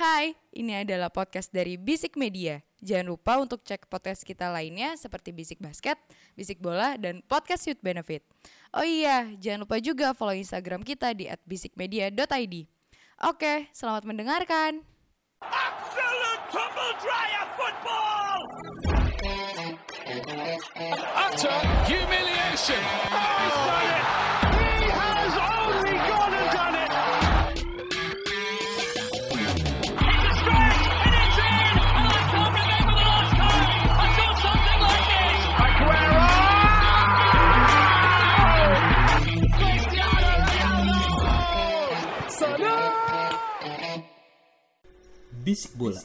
Hai, ini adalah podcast dari Bisik Media. Jangan lupa untuk cek podcast kita lainnya seperti Bisik Basket, Bisik Bola, dan Podcast Youth Benefit. Oh iya, jangan lupa juga follow Instagram kita di @bisikmedia.id. Oke, selamat mendengarkan. Absolute tumble dryer football! utter humiliation. Oh, he's done it! Bisik bola.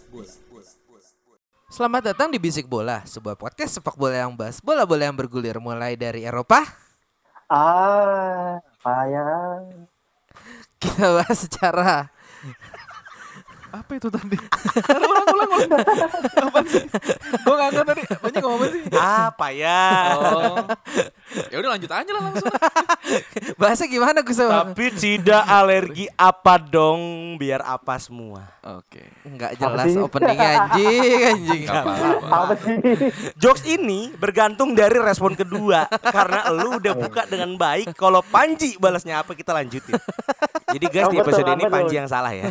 Selamat datang di Bisik Bola, sebuah podcast sepak bola yang bahas bola-bola yang bergulir mulai dari Eropa. Ah, ya? Kita bahas secara Apa itu tadi? ulang, ulang, ulang. Apa sih? Gue gak ngerti tadi. Banyak ngomong apa sih? Apa ya? Oh. Ya udah lanjut aja lah langsung. bahasa gimana Gus? Tapi tidak alergi apa dong? Biar apa semua? Oke. Enggak Apa jelas openingnya anjing, anjing. Apa sih? Jokes ini bergantung dari respon kedua Karena lu udah buka dengan baik Kalau Panji balasnya apa kita lanjutin Jadi guys Oh, di betul, episode ini betul. Panji yang salah ya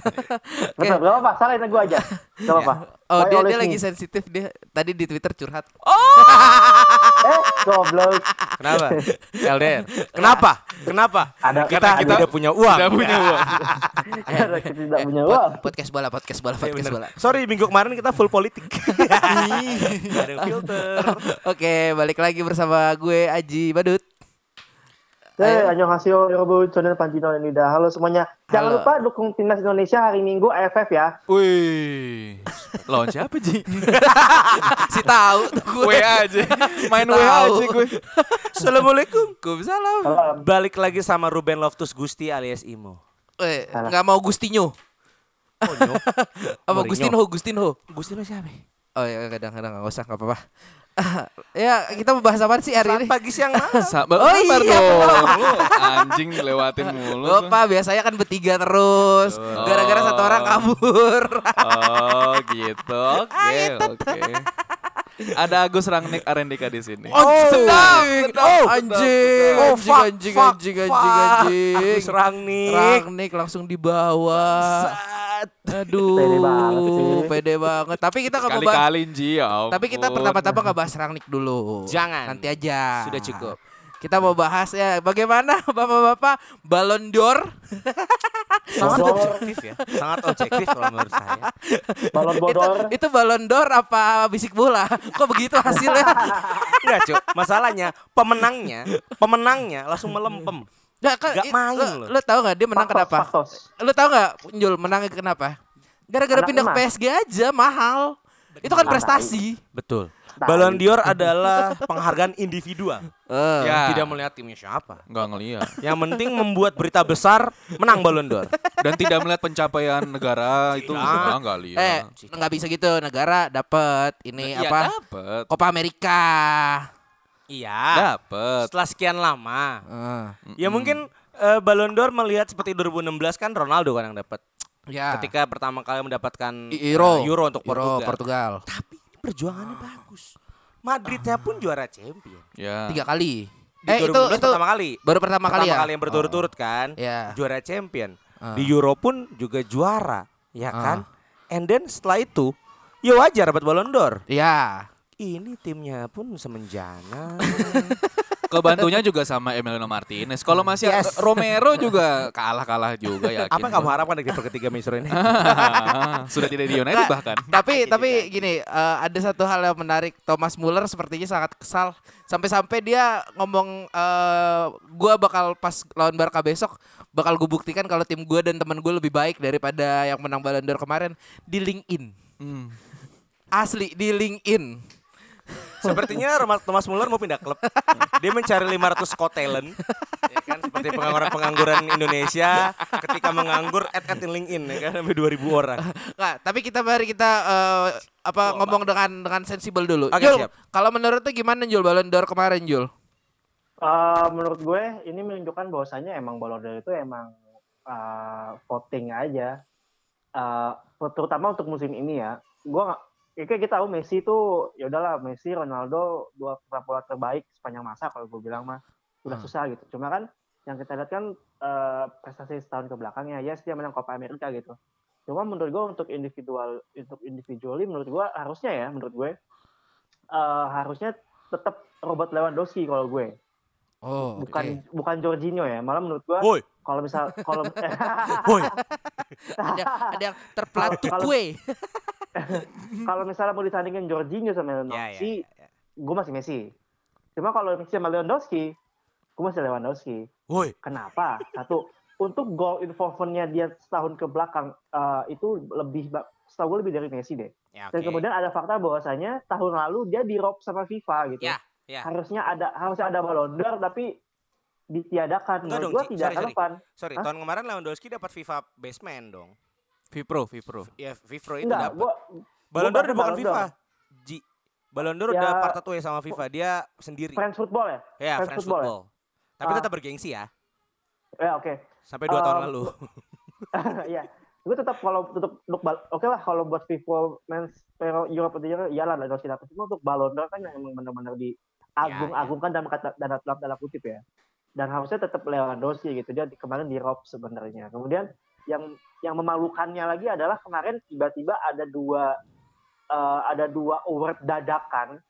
Betul, gak apa-apa, salah itu gue aja. Gak apa-apa. Oh, Why dia dia lagi sensitif dia tadi di Twitter curhat. Eh, goblok. Kenapa? LDR Kenapa? Kenapa? Ada- kita, kita udah punya uang Udah punya uang. Karena kita tidak punya uang. podcast bola, podcast bola, Iya, podcast bola. Sorry minggu kemarin kita full politik ada filter Oke, balik lagi bersama gue Aji Badut. Eh, annyeonghaseyo, Yorobun, Chonel, Panjino, dan Nida. Halo semuanya. Jangan Halo. lupa dukung timnas Indonesia hari Minggu AFF ya. Wih. Lawan siapa Ji? Si tahu tuh gue. WA aja. Main. WA aja gue. Assalamualaikum Waalaikumsalam. Salam. Balik lagi sama Ruben Loftus Gusti alias Imo Eh, nggak mau Gustinho. Konyo Apa. Gustinho, Gustinho. Gusti lo siapa? Oh ya kadang-kadang nggak usah nggak apa-apa. ya kita mau bahas apa sih hari ini? Pagi siang malam Sabar, Oh iya, dong. Anjing lewatin mulu. Lupa biasanya kan bertiga terus. Oh. Gara-gara satu orang kabur. Oh gitu. Oke, oke. Ada Agus Rangnick Arendika di sini. Oh, sedap, sedap, Oh, sedap, anjing, Oh, anjing, fuck, anjing, fuck, anjing, fuck. anjing, anjing. Agus Rangnick. Rangnick langsung dibawa. Sat. Aduh, Pede banget pede banget. Tapi kita nggak mau bahas. Kali-kali ya Tapi kita pertama-tama nggak bahas Rangnick dulu. Jangan. Nanti aja. Sudah cukup. Kita mau bahas ya bagaimana bapak-bapak Ballon d'Or. Sangat objektif ya. Sangat objektif kalau menurut saya. Balon itu, bodor. itu Ballon d'Or apa bisik bola? Kok begitu hasilnya? Enggak, Cuk. Masalahnya pemenangnya, pemenangnya langsung melempem. Kan, Nggak i- main lo, lo tau gak dia menang Faktos, kenapa? faktos. Lo tau gak Jul menangnya kenapa? Gara-gara pindah ke. PSG aja mahal. Itu kan prestasi. Betul. Tai. Ballon d'Or adalah penghargaan individual. Eh, Ya. Tidak melihat timnya siapa. Nggak ngeliat. Yang penting membuat berita besar menang Ballon d'Or. Dan tidak melihat pencapaian negara itu enggak, nggak lihat. Eh, nggak bisa gitu. Negara dapat ini Ya, apa? Dapet. Copa Amerika. Iya. Dapet. Setelah sekian lama. Eh, Ya mungkin eh, Ballon d'Or melihat seperti 2016 kan Ronaldo kan yang dapat. ya. Ketika pertama kali mendapatkan Euro. Euro untuk Euro, Portugal. Portugal. Tapi perjuangannya bagus. Madridnya pun juara champion. Ya. Tiga kali. Di eh itu 2016 itu pertama kali. baru pertama, kali ya. Pertama kali yang berturut-turut kan. Ya. Juara champion. Ah. Di Euro pun juga juara, ya Ah. kan? And then setelah itu ya wajar dapat Ballon d'Or. Ya. Ini timnya pun semenjana. Kebantunya juga sama Emiliano Martinez. Kalau masih Yes. Romero juga kalah-kalah juga yakin. Apa yang kamu harapkan dari ketiga Maestro ini? Sudah tidak di United bahkan. Tapi tapi gini, eh, ada satu hal yang menarik. Thomas Muller sepertinya sangat kesal sampai-sampai dia ngomong eh gua bakal pas lawan Barca besok bakal gue buktikan kalau tim gue dan teman gue lebih baik daripada yang menang Ballon d'Or kemarin di LinkedIn. Hmm. Asli di LinkedIn. Sepertinya Thomas Muller mau pindah klub. Dia mencari 500 Scott talent. Ya kan seperti pengangguran-pengangguran Indonesia ketika menganggur add add LinkedIn ya kan sampai 2000 orang. Nggak, tapi kita mari kita eh, apa ngomong dengan dengan sensibel dulu. Oke, Jul, siap. kalau menurut tuh gimana Jul Ballon d'Or kemarin Jul? Eh, menurut gue ini menunjukkan bahwasannya emang Ballon d'Or itu emang eh, voting aja. eh, terutama untuk musim ini ya, gua nggak ya kayak kita tahu Messi itu ya udahlah Messi, Ronaldo dua bola terbaik sepanjang masa kalau gue bilang mah udah Hmm. susah gitu. Cuma kan yang kita lihat kan eh, prestasi setahun ke belakangnya, yes dia menang Copa America gitu. Cuma menurut gue untuk individual untuk individually menurut gue harusnya ya menurut gue eh, harusnya tetap Robert Lewandowski kalau gue Oh, bukan bukan Jorginho ya malah menurut gue kalau misal kalau woi. ada ada yang terpelatuk kue. kalau misalnya mau ditandingin Jorginho sama Ya, ya, Lewandowski ya, ya. gue masih Messi. Cuma kalau Messi sama Lewandowski, gue masih Lewandowski. Woi. Kenapa? Satu, untuk goal involvementnya dia setahun ke belakang eh, itu lebih, ba- setahu gue lebih dari Messi deh. Ya, Dan oke. kemudian ada fakta bahwasanya tahun lalu dia di rob sama FIFA gitu. Ya, ya. Harusnya ada harusnya ada Ballon d'Or tapi ditiadakan. Enggak dong, gue tidak Sorry, sorry. relevan. Sorry, Hah? tahun kemarin Lewandowski dapat FIFA Best Man dong. Vipro, Vipro. Ya, Vivro itu Enggak, dapat. Ballon gua d'Or bukan FIFA. Ji. Ballon d'Or Ya. udah part satu ya sama FIFA. Dia sendiri. French football ya? Ya, French French football ya? football. Tapi Ah. tetap bergengsi ya. Ya oke. Sampai dua tahun lalu. ya gue tetap kalau untuk untuk bal- oke lah kalau buat FIFA Men's Euro Europe itu ya lah harus dapat cuma untuk Ballon d'Or kan yang emang benar-benar diagung-agungkan dalam kata dalam dalam tanda kutip ya dan harusnya tetap Lewandowski gitu dia di, kemarin di rob sebenarnya kemudian yang yang memalukannya lagi adalah kemarin tiba-tiba ada dua eh, ada dua award dadakan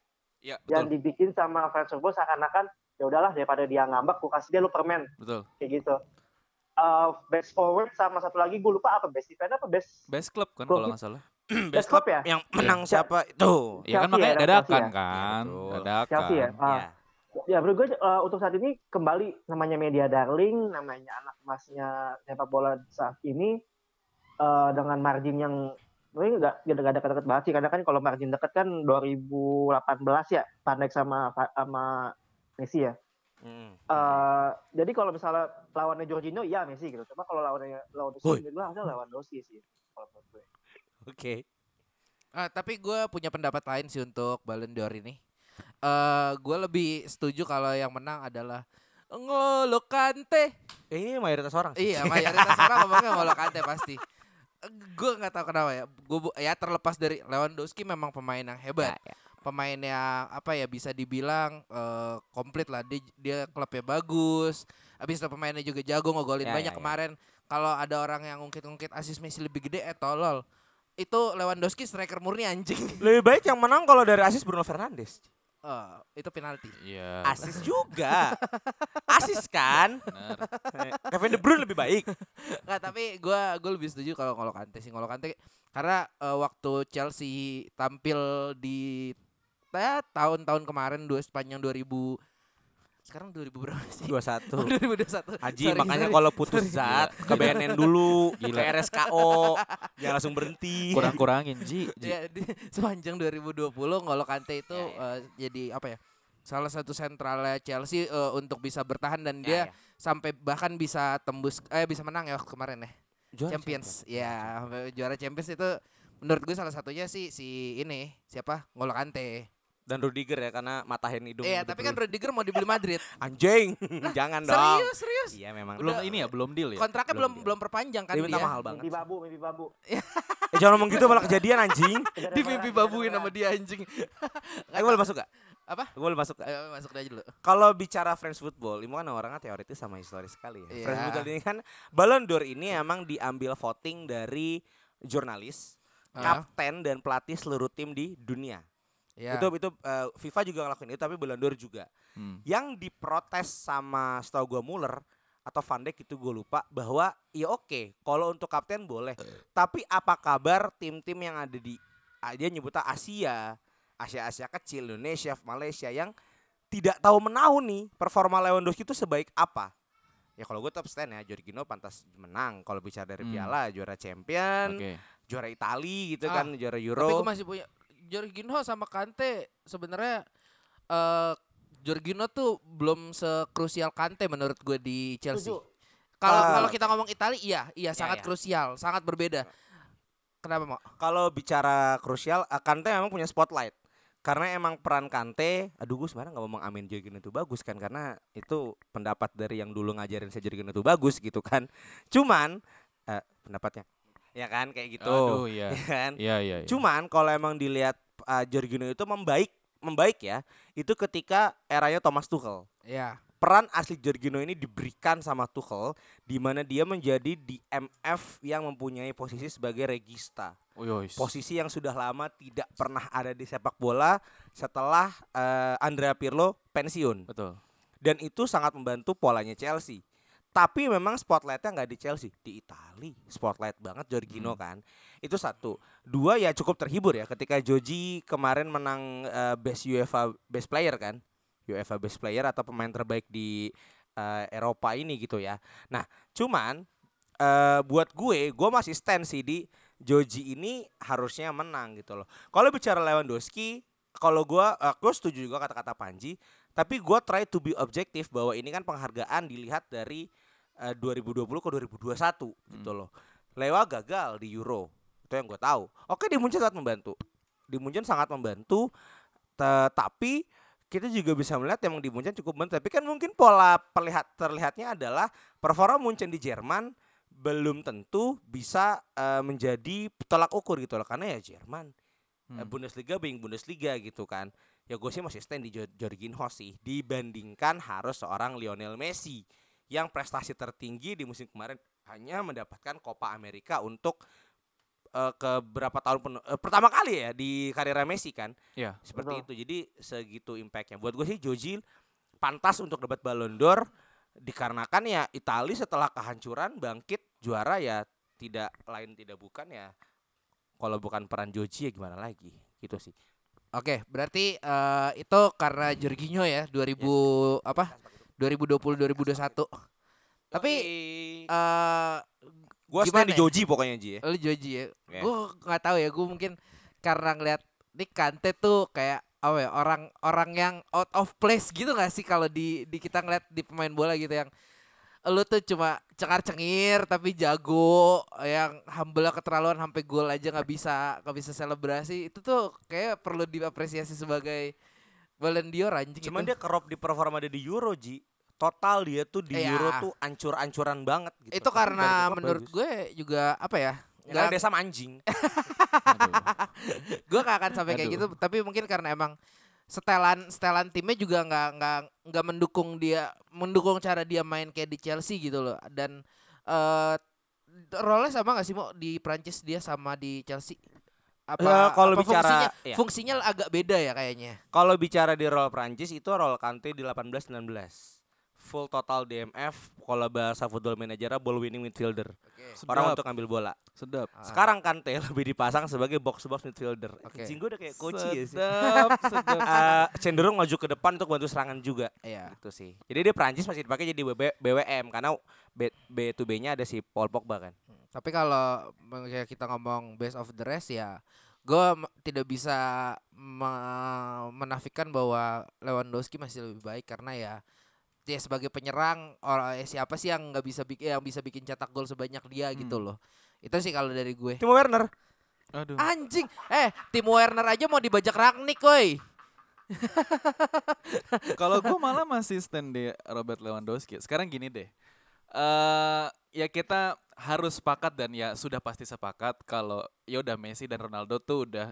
Iya, yang betul. dibikin sama fans football seakan-akan ya udahlah daripada dia ngambek gue kasih dia lu permen Betul. kayak gitu. Eh, best forward sama satu lagi gue lupa apa best defender apa best Best club kan kalau nggak salah. Best club club ya? yang menang siapa itu? Ya kan makanya ya, dadakan ya? kan. Iya, betul. Dadakan. Chelsea ya. Ah, Ya. menurut gue eh, untuk saat ini kembali namanya media darling, namanya anak emasnya sepak bola saat ini eh, dengan margin yang ini nggak nggak ada deket banget sih karena kan kalau margin deket kan 2018 ya Van Dijk sama sama Messi ya. Hmm. Eh, jadi kalau misalnya lawannya Jorginho ya Messi gitu. Cuma kalau lawannya Woi. menurut gue harusnya sih. Kalau menurut gue. Oke. Ah, tapi gue punya pendapat lain sih untuk Ballon d'Or ini. Eh, gue lebih setuju kalau yang menang adalah Ngolo Kante. Eh, ini mayoritas orang. sih. Iya, mayoritas orang ngomongnya Ngolo Kante pasti. Gue nggak tahu kenapa ya. Gue ya terlepas dari Lewandowski memang pemain yang hebat. Ya, ya. Pemain yang apa ya bisa dibilang eh, komplit lah. Dia, dia klubnya bagus. Habis itu pemainnya juga jago ngegolin Ya, banyak ya, ya. kemarin. Kalau ada orang yang ngungkit-ngungkit asis Messi lebih gede eh tolol. Itu Lewandowski striker murni anjing. Lebih baik yang menang kalau dari asis Bruno Fernandes. Eh, itu penalti. Iya. Asis juga. Asis kan? benar. Kevin De Bruyne lebih baik. Nggak, tapi gua gue lebih setuju kalau Ngolo Kante sih Ngolo Kante karena eh, waktu Chelsea tampil di ya, tahun-tahun kemarin dua sepanjang 2000 sekarang 2000 berapa sih? 21. Oh, 2021. Haji Sorry, makanya sorry. kalau putus zat ke BNN dulu, Gila. ke RSKO, jangan langsung berhenti. Kurang-kurangin Ji. Ji. Ya, di, sepanjang 2020 Ngolo Kante itu Ya, eh, jadi apa ya? Salah satu sentralnya Chelsea eh, untuk bisa bertahan dan Ya, dia ya. sampai bahkan bisa tembus eh bisa menang ya kemarin ya. Juara Champions. Ya, juara Champions itu menurut gue salah satunya sih si ini siapa? Ngolo Kante. Dan Rudiger ya karena matahin hidung. Iya, De tapi kan. Rudiger mau dibeli Madrid. anjing, jangan dong. serius, serius. Iya memang. Belum Udah- ini ya, belum deal ya. Kontraknya belum Belum belum perpanjang kan Dia minta dia. mahal banget. Mimpi babu, mimpi babu. Eh jangan ngomong gitu malah kejadian anjing. Di mimpi babuin sama dia anjing. Eh gue boleh masuk gak? Apa? Gue boleh masuk gak? Ayo masuk aja dulu. Kalau bicara French football, ini kan orangnya teoritis sama historis sekali ya. Iya. French football ini kan Ballon d'Or ini emang diambil voting dari jurnalis, kapten dan pelatih seluruh tim di dunia. Ya. Itu itu eh, FIFA juga ngelakuin itu tapi Ballon d'Or juga. Hmm. Yang diprotes sama setahu gue Muller atau Van Dijk itu gue lupa bahwa ya oke kalau untuk kapten boleh tapi apa kabar tim-tim yang ada di ah, dia nyebutnya Asia Asia Asia kecil Indonesia Malaysia yang tidak tahu menahu nih performa Lewandowski itu sebaik apa ya kalau gue tetap stand ya Jorginho pantas menang kalau bicara dari Hmm. piala juara champion Oke. juara Itali gitu Ah, kan juara Tapi Euro gue masih punya Jorginho sama Kante sebenarnya eh Jorginho tuh belum sekrusial Kante menurut gue di Chelsea. Kalau Ah. kalau kita ngomong Italia iya, iya sangat ya. krusial, sangat berbeda. Kenapa, Mo? kalau bicara krusial eh, Kante memang punya spotlight karena emang peran Kante aduh gue sebenarnya nggak mau mengamin Jorginho itu bagus kan karena itu pendapat dari yang dulu ngajarin saya Jorginho itu bagus gitu kan cuman eh, pendapatnya ya kan kayak gitu. Aduh, iya. Ya kan? Iya, iya, iya. Cuman kalau emang dilihat uh, Jorginho itu membaik, membaik ya, itu ketika eranya Thomas Tuchel. Ya. Peran asli Jorginho ini diberikan sama Tuchel di mana dia menjadi DMF yang mempunyai posisi sebagai regista. Uyois. Posisi yang sudah lama tidak pernah ada di sepak bola setelah uh, Andrea Pirlo pensiun. Betul. Dan itu sangat membantu polanya Chelsea. Tapi memang spotlightnya nggak di Chelsea, di Itali. Spotlight banget Jorginho kan. Itu satu. Dua ya cukup terhibur ya ketika Joji kemarin menang eh, Best UEFA Best Player kan. UEFA Best Player atau pemain terbaik di eh, Eropa ini gitu ya. Nah, cuman eh buat gue, gue masih stand sih di Joji ini harusnya menang gitu loh. Kalau bicara Lewandowski, kalau gue, gue setuju juga kata-kata Panji. Tapi gue try to be objektif bahwa ini kan penghargaan dilihat dari eh, 2020 ke 2021 gitu loh. Lewa gagal di Euro, itu yang gue tahu. Oke di Munchen sangat membantu, di Munchen sangat membantu. Tetapi kita juga bisa melihat emang di Munchen cukup membantu. Tapi kan mungkin pola perlihat terlihatnya adalah performa Munchen di Jerman belum tentu bisa eh, menjadi tolak ukur gitu loh karena ya Jerman Hmm. Eh, Bundesliga being Bundesliga gitu kan. Ya gue sih masih stand di Jo- Jorginho sih dibandingkan harus seorang Lionel Messi yang prestasi tertinggi di musim kemarin hanya mendapatkan Copa America untuk eh, ke berapa tahun penuh, eh, pertama kali ya di karir Messi kan Iya. seperti Betul. itu jadi segitu impactnya buat gue sih Joji pantas untuk dapat Ballon d'Or dikarenakan ya Itali setelah kehancuran bangkit juara ya tidak lain tidak bukan ya kalau bukan peran Joji ya gimana lagi gitu sih Oke, berarti eh, itu karena Jorginho ya 2000 apa? 2020 2021. Tapi eh gimana stand di ya? Joji pokoknya Ji ya lu Joji ya. Ya. Gue nggak tahu ya, gue mungkin karena ngeliat di Kante tuh kayak apa ya orang orang yang out of place gitu gak sih kalau di di kita ngeliat di pemain bola gitu yang lu tuh cuma cengar cengir tapi jago yang humble keterlaluan sampai gol aja nggak bisa nggak bisa selebrasi itu tuh kayak perlu diapresiasi sebagai Ballon d'Or anjing cuman itu. dia kerop di performa dia di Euro Ji total dia tuh di Iya. Euro tuh ancur-ancuran banget gitu itu karena menurut bagus. gue juga apa ya Ya, karena nggak- dia sama anjing gue gak akan sampai kayak gitu tapi mungkin karena emang setelan setelan timnya juga nggak nggak nggak mendukung dia mendukung cara dia main kayak di Chelsea gitu loh. Dan eh role sama gak sih mau di Prancis dia sama di Chelsea? Apa, Ya, kalau apa bicara- fungsinya, iya. fungsinya agak beda ya kayaknya. Kalau bicara di role Prancis itu role Kante di 18-19 Full total DMF Kalau bahasa football manager ball winning midfielder Orang untuk ngambil bola sedap. Ah. Sekarang Kante lebih dipasang sebagai box-to-box midfielder Oke. Anjing gue udah kayak coach ya sih Sedap, sedap. Eh, Cenderung maju ke depan untuk bantu serangan juga Iya. Gitu sih Jadi dia Prancis masih dipakai jadi BB BWM Karena B, B2B-nya ada si Paul Pogba kan Tapi kalau kayak kita ngomong best of the rest ya gue tidak bisa me- menafikan bahwa Lewandowski masih lebih baik karena ya dia sebagai penyerang orang eh, siapa sih yang nggak bisa bikin yang bisa bikin cetak gol sebanyak dia gitu loh. Itu sih kalau dari gue. Timo Werner Aduh. Anjing, eh Timo Werner aja mau dibajak Rangnick, woi. Kalau gue malah masih stand di Robert Lewandowski. Sekarang gini deh. eh ya kita harus sepakat dan ya sudah pasti sepakat kalau ya udah Messi dan Ronaldo tuh udah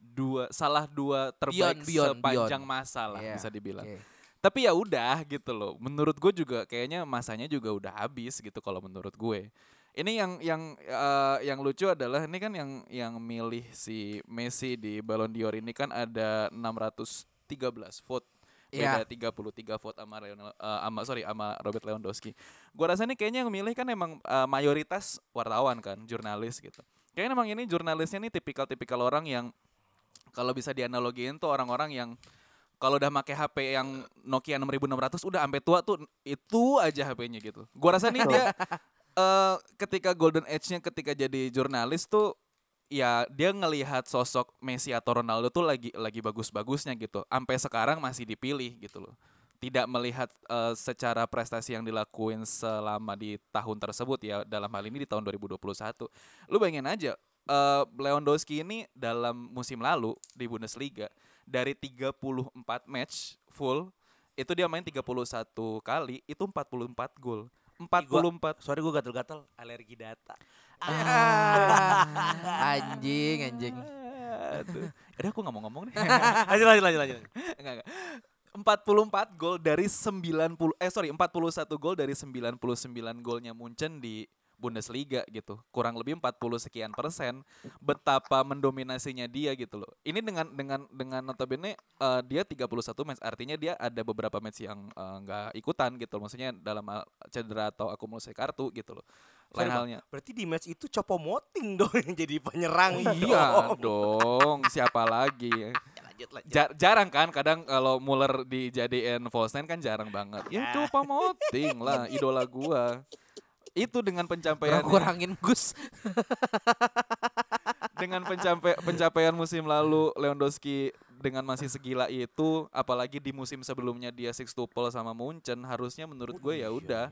dua salah dua terbaik Beyond, beyond, sepanjang beyond. masa lah Iya, bisa dibilang. Oke. Tapi ya udah gitu loh. Menurut gue juga kayaknya masanya juga udah habis gitu kalau menurut gue. Ini yang yang eh, yang lucu adalah ini kan yang yang milih si Messi di Ballon d'Or ini kan ada 613 vote. Iya. Beda 33 vote sama Lionel eh, sama sorry sama Robert Lewandowski. Gua rasa ini kayaknya yang milih kan emang eh, mayoritas wartawan kan, jurnalis gitu. Kayaknya emang ini jurnalisnya nih tipikal-tipikal orang yang kalau bisa dianalogiin tuh orang-orang yang kalau udah pakai HP yang Nokia 6600 udah sampai tua tuh itu aja HP-nya gitu. Gua rasa nih dia eh ketika golden age-nya ketika jadi jurnalis tuh ya dia ngelihat sosok Messi atau Ronaldo tuh lagi lagi bagus-bagusnya gitu. Sampai sekarang masih dipilih gitu loh. Tidak melihat eh, secara prestasi yang dilakuin selama di tahun tersebut ya dalam hal ini di tahun 2021. Lu bayangin aja eh, Lewandowski ini dalam musim lalu di Bundesliga dari 34 match full itu dia main 31 kali itu 44 gol. 44 Sorry gue gatel-gatel alergi data Ah, anjing, anjing. Aduh. Udah aku nggak mau ngomong nih. lanjut lanjut lanjut lanjut. Enggak, enggak. 44 gol dari 90 eh sorry 41 gol dari 99 golnya Munchen di Bundesliga gitu. Kurang lebih 40 sekian persen betapa mendominasinya dia gitu loh. Ini dengan dengan dengan notabene eh, dia 31 match artinya dia ada beberapa match yang eh, nggak ikutan gitu. Maksudnya dalam hal cedera atau akumulasi kartu gitu loh. Lain Sorry, halnya. Berarti di match itu Copo Moting dong yang jadi penyerang. Iya dong. dong, siapa lagi? Lanjut lanjut. Ja- jarang kan kadang kalau Muller dijadiin false nine kan jarang banget. Ya coba moting lah idola gua. Itu dengan pencapaian Kurang-kurangin Gus. dengan pencapaian pencapaian musim lalu Lewandowski dengan masih segila itu apalagi di musim sebelumnya dia sextuple sama Munchen harusnya menurut gue ya udah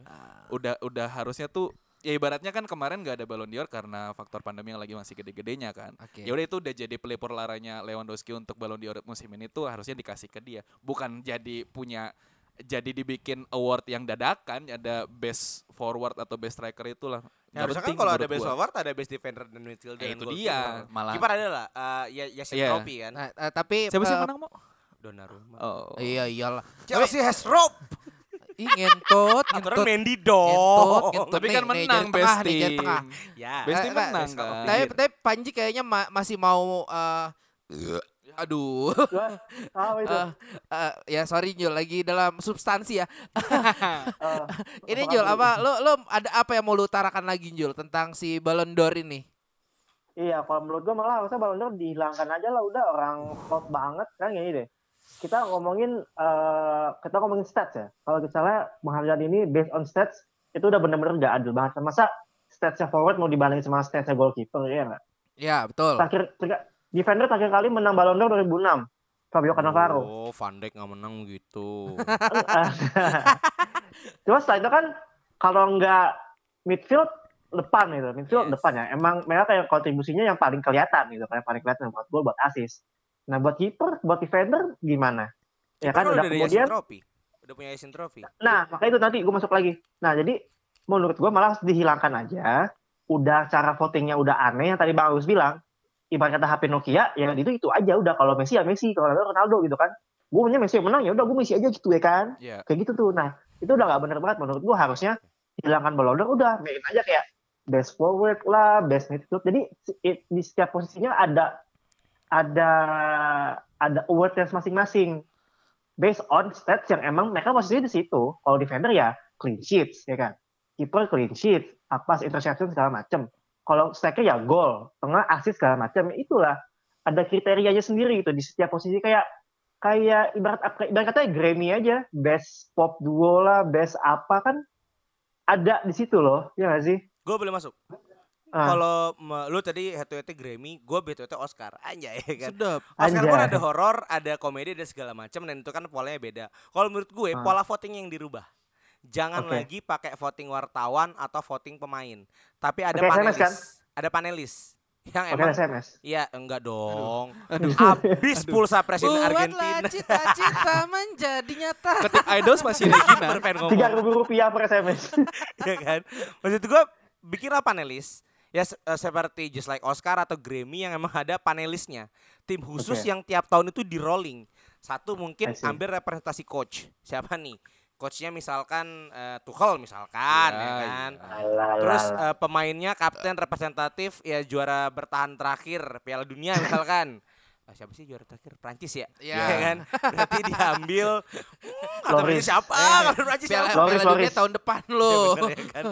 udah udah harusnya tuh ya ibaratnya kan kemarin nggak ada Ballon d'Or karena faktor pandemi yang lagi masih gede-gedenya kan. Oke. Ya udah itu udah jadi pelipur laranya Lewandowski untuk Ballon d'Or musim ini tuh harusnya dikasih ke dia, bukan jadi punya jadi dibikin award yang dadakan ada best forward atau best striker itulah. Ya, harusnya kan kalau ada best gua. forward ada best defender dan midfielder Eh, itu dia, malah. Kiper ada lah. eh, ya Yasin Iya. Trophy kan. Nah, eh, tapi Siapa sih eh, menang mau? Donnarumma. Oh. Iya iyalah. Chelsea has rope. Ih ngentot, Aturan ngentot. Mendy dong. Tapi Nih, kan nih, menang jadi best tengah nih, team. tengah. Ya. Best team nah, menang kan. Tapi, Iya. tapi Panji kayaknya ma- masih mau eh, aduh. Tahu itu. Eh, eh, ya sorry Jul lagi dalam substansi ya. Eh, Ini Jul apa lo lo ada apa yang mau lu utarakan lagi Jul tentang si Ballon d'Or ini? Iya, kalau menurut gua malah harusnya Ballon d'Or dihilangkan aja lah udah orang top banget kan gini deh. Kita ngomongin eh kita ngomongin stats ya. Kalau misalnya penghargaan ini based on stats itu udah bener-bener gak adil banget. Masa statsnya forward mau dibandingin sama statsnya goalkeeper ya nggak? Ya betul. Terakhir, terakhir- defender terakhir kali menang Ballon d'Or 2006. Fabio Cannavaro. Oh, Van Dijk nggak menang gitu. Cuma setelah itu kan kalau nggak midfield depan gitu, midfield Yes. depan ya. Emang mereka kayak kontribusinya yang paling kelihatan gitu, kayak paling kelihatan buat gol, buat assist. Nah buat keeper, buat defender gimana? Ya kan udah dari kemudian. Udah punya Yasin Trophy. nah makanya itu nanti gue masuk lagi. Nah jadi menurut gue malah harus dihilangkan aja. Udah cara votingnya udah aneh yang tadi Bang Agus bilang. Ibarat kata HP Nokia, ya itu itu aja udah. Kalau Messi ya Messi, kalau Ronaldo Ronaldo gitu kan. Gue punya Messi yang menang ya udah gue Messi aja gitu ya kan. Iya. kayak gitu tuh. Nah itu udah gak bener banget menurut gua. Harusnya hilangkan Ballon d'Or udah. Main aja kayak best forward lah best midfield. Jadi si- i- di setiap posisinya ada ada ada awardnya masing-masing. Based on stats yang emang mereka posisinya di situ. Kalau defender ya clean sheets ya kan. Keeper clean sheets. Apa interception segala macem kalau striker ya gol tengah assist segala macam itulah ada kriterianya sendiri gitu di setiap posisi kayak kayak ibarat apa- ibarat katanya Grammy aja best pop duo lah best apa kan ada di situ loh ya gak sih Gue boleh masuk. Ah. Kalau lu tadi head to head Grammy, gue head to head Oscar. Anjay kan. Sedap. Oscar pun ada horor, ada komedi dan segala macam dan itu kan polanya beda. Kalau menurut gue Ah. pola voting yang dirubah. Jangan Oke. lagi pakai voting wartawan atau voting pemain. Tapi ada Pakai panelis. SMS kan? Ada panelis yang Oke emang SMS Iya, enggak dong. Habis pulsa presiden Argentina. cita-cita menjadi nyata. Ketik idols masih Regina. Tiga ribu rupiah per SMS ya kan? Maksud gua bikinlah panelis ya se- eh, seperti just like Oscar atau Grammy yang emang ada panelisnya. Tim khusus Oke. yang tiap tahun itu di rolling. Satu mungkin ambil representasi coach. Siapa nih? Coachnya misalkan eh, Tuchel misalkan Ya, ya kan. Alah, Terus alah. eh, pemainnya kapten representatif ya juara bertahan terakhir Piala Dunia misalkan. Ah, siapa sih juara terakhir? Prancis ya? Ya. Iya kan? Berarti diambil hmm, kata Loris. Prancis siapa? Eh, Kata Prancis Piala, siapa? Loris, Piala Dunia tahun depan Ya lo. bener ya kan?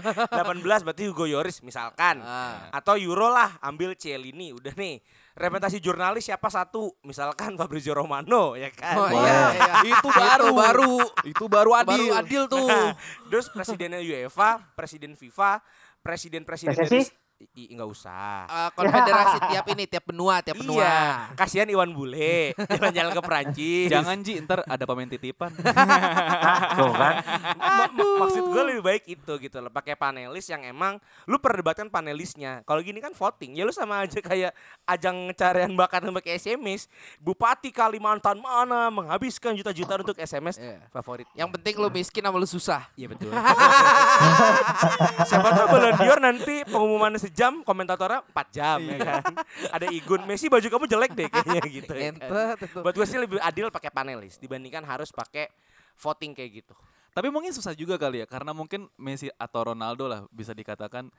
18 berarti Hugo Yoris misalkan. Ah. Atau Euro lah ambil Cielini udah nih. Representasi jurnalis siapa satu? Misalkan Fabrizio Romano ya kan. Oh iya, iya. Itu baru. Itu baru. Itu baru adil. Baru adil tuh. Nah, terus presidennya UEFA, presiden FIFA, presiden-presiden PSSI? dari I, i- nggak usah. Eh, konfederasi tiap ini, tiap benua, tiap benua. Iya, kasihan Iwan Bule jalan-jalan ke Perancis. Jangan Ji, ntar ada pemain titipan. tuh kan Ma- ma- maksud gue lebih baik itu gitu loh pakai panelis yang emang lu perdebatkan panelisnya kalau gini kan voting ya lu sama aja kayak ajang carian bakat pakai SMS Bupati Kalimantan mana menghabiskan juta-juta untuk SMS Iya. favorit Yang penting lu miskin sama lu susah. Iya betul. Siapa tahu Ballon d'Or nanti pengumuman jam, komentatornya 4 jam ya kan. Ada Igun, Messi baju kamu jelek deh kayaknya gitu. ya kan. Buat gue sih lebih adil pakai panelis dibandingkan harus pakai voting kayak gitu. Tapi mungkin susah juga kali ya karena mungkin Messi atau Ronaldo lah bisa dikatakan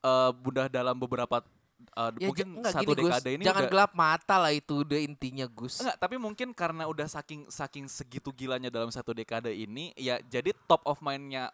eh udah dalam beberapa eh, Ya, mungkin enggak satu gini, Gus. dekade ini Jangan udah gelap mata lah itu udah intinya Gus. Enggak, tapi mungkin karena udah saking saking segitu gilanya dalam satu dekade ini ya jadi top of mind-nya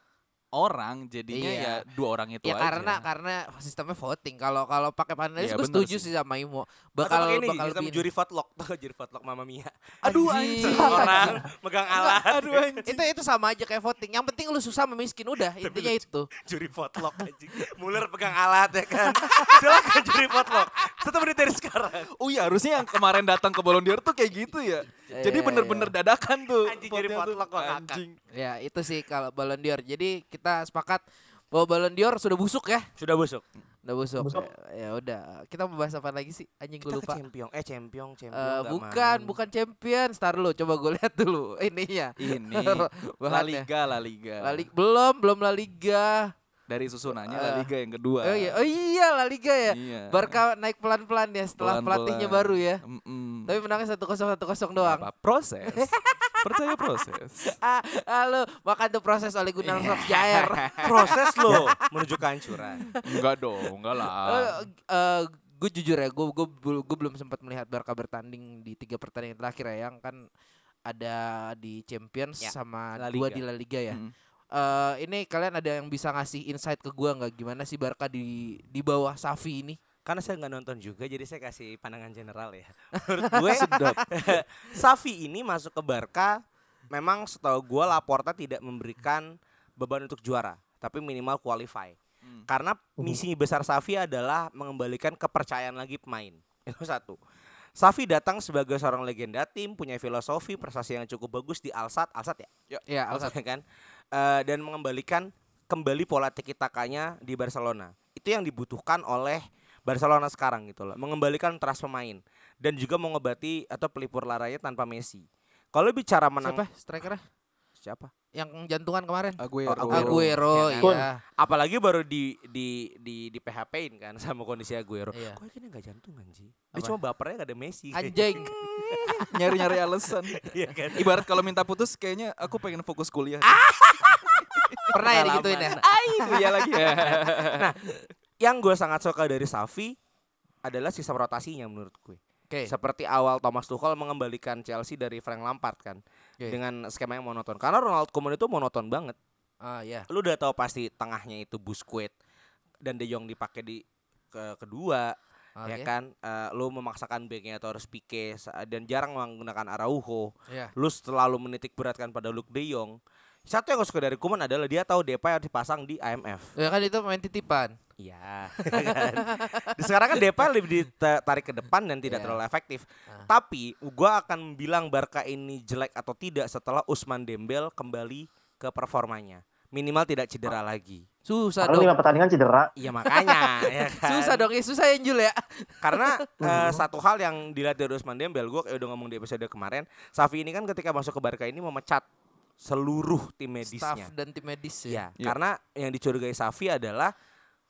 orang jadinya Iya. ya dua orang itu Ya aja. karena karena sistemnya voting. Kalau kalau pakai panelis Iya, gue bener setuju sih. sih sama Imo. Bakal ini bakal sistem lebih- juri tau gak juri votlog Mama Mia. Aduh anjing. Orang megang alat. Aduh anjing. itu itu sama aja kayak voting. Yang penting lu susah memiskin udah intinya itu. juri votlog anjing. Muller pegang alat ya kan. Silakan juri votlog. Satu menit dari sekarang. Oh iya harusnya yang kemarin datang ke Ballon d'Or tuh kayak gitu ya. Jadi Iya, bener-bener dadakan tuh. Anjing, jadi ngakak. Anjing. Ya itu sih kalau Ballon d'Or. Jadi kita sepakat bahwa Ballon d'Or sudah busuk ya. Sudah busuk. Udah busuk. Busuk. Ya, ya udah. Kita mau bahas apa lagi sih? Anjing gue lupa. champion. Eh champion, champion. Eh, nggak bukan, main. bukan champion. Star lu, coba gue lihat dulu ininya. Ini La. Liga, La Liga. La Liga- belum, belum La Liga. Dari susunannya Eh. La Liga yang kedua. Oh iya, oh iya La Liga ya. Iya. Barca naik pelan-pelan ya setelah Pelan-pelan. pelatihnya baru ya. Mm-mm. Tapi menangnya satu kosong satu kosong doang. apa, proses. Percaya proses. Ah, halo, makan tuh proses oleh Gunnar Solskjaer. Proses lo menuju kehancuran. Enggak dong, enggak lah. gue jujur ya, gue gue gue belum sempat melihat Barca bertanding di tiga pertandingan terakhir ya, yang kan ada di Champions Ya, sama dua di La Liga ya. Mm. Eh, ini kalian ada yang bisa ngasih insight ke gua nggak gimana sih Barca di di bawah Safi ini? Karena saya nggak nonton juga, jadi saya kasih pandangan general ya. Menurut gue, Safi ini masuk ke Barca, memang setahu gue Laporta tidak memberikan beban untuk juara, tapi minimal qualify. Hmm. Karena misi besar Safi adalah mengembalikan kepercayaan lagi pemain. Itu satu. Safi datang sebagai seorang legenda tim, punya filosofi, prestasi yang cukup bagus di Alsat, Alsat ya, Ya, Alsat kan, Eh, dan mengembalikan kembali pola tiki takanya di Barcelona. Itu yang dibutuhkan oleh Barcelona sekarang gitu loh, mengembalikan trust pemain dan juga mengobati atau pelipur laranya tanpa Messi. Kalau bicara menang siapa strikernya? Siapa? Yang jantungan kemarin? Aguero. Oh, Aguero. Aguero, Ya kan? iya. Apalagi baru di di di di PHP-in kan sama kondisi Aguero. Iya. Kok kayaknya nggak jantungan sih? Dia cuma bapernya gak ada Messi. Anjing. Nyari-nyari alasan. Iya kan? Ibarat kalau minta putus kayaknya aku pengen fokus kuliah. Pernah ya digituin ya? Iya lagi. Yang gue sangat suka dari Safi adalah sistem rotasinya menurut gue. Oke. Seperti awal Thomas Tuchel mengembalikan Chelsea dari Frank Lampard kan Oke. dengan skema yang monoton. Karena Ronald Koeman itu monoton banget. Ah, ya. Lu udah tahu pasti tengahnya itu Busquets dan De Jong dipakai di ke kedua Oke. ya kan. Eh, lu memaksakan backnya atau harus Pique dan jarang menggunakan Araujo. Iya. Lu selalu menitik beratkan pada Luke De Jong. Satu yang gue suka dari Koeman adalah dia tahu Depay harus dipasang di IMF. Ya kan itu main titipan. Iya. kan? Di Sekarang kan Depay lebih ditarik ke depan dan tidak Iya. terlalu efektif. Ah. Tapi gua akan bilang Barca ini jelek atau tidak setelah Usman Dembel kembali ke performanya. Minimal tidak cedera lagi. Susah Karena dong. lima pertandingan cedera. Iya makanya ya kan. Susah dong, ya susah ya Jul ya. Karena eh, satu hal yang dilihat dari Usman Dembel, gua kayak udah ngomong di episode kemarin, Safi ini kan ketika masuk ke Barca ini memecat seluruh tim medisnya. Staff dan tim medis ya. Iya, Iya. karena yang dicurigai Safi adalah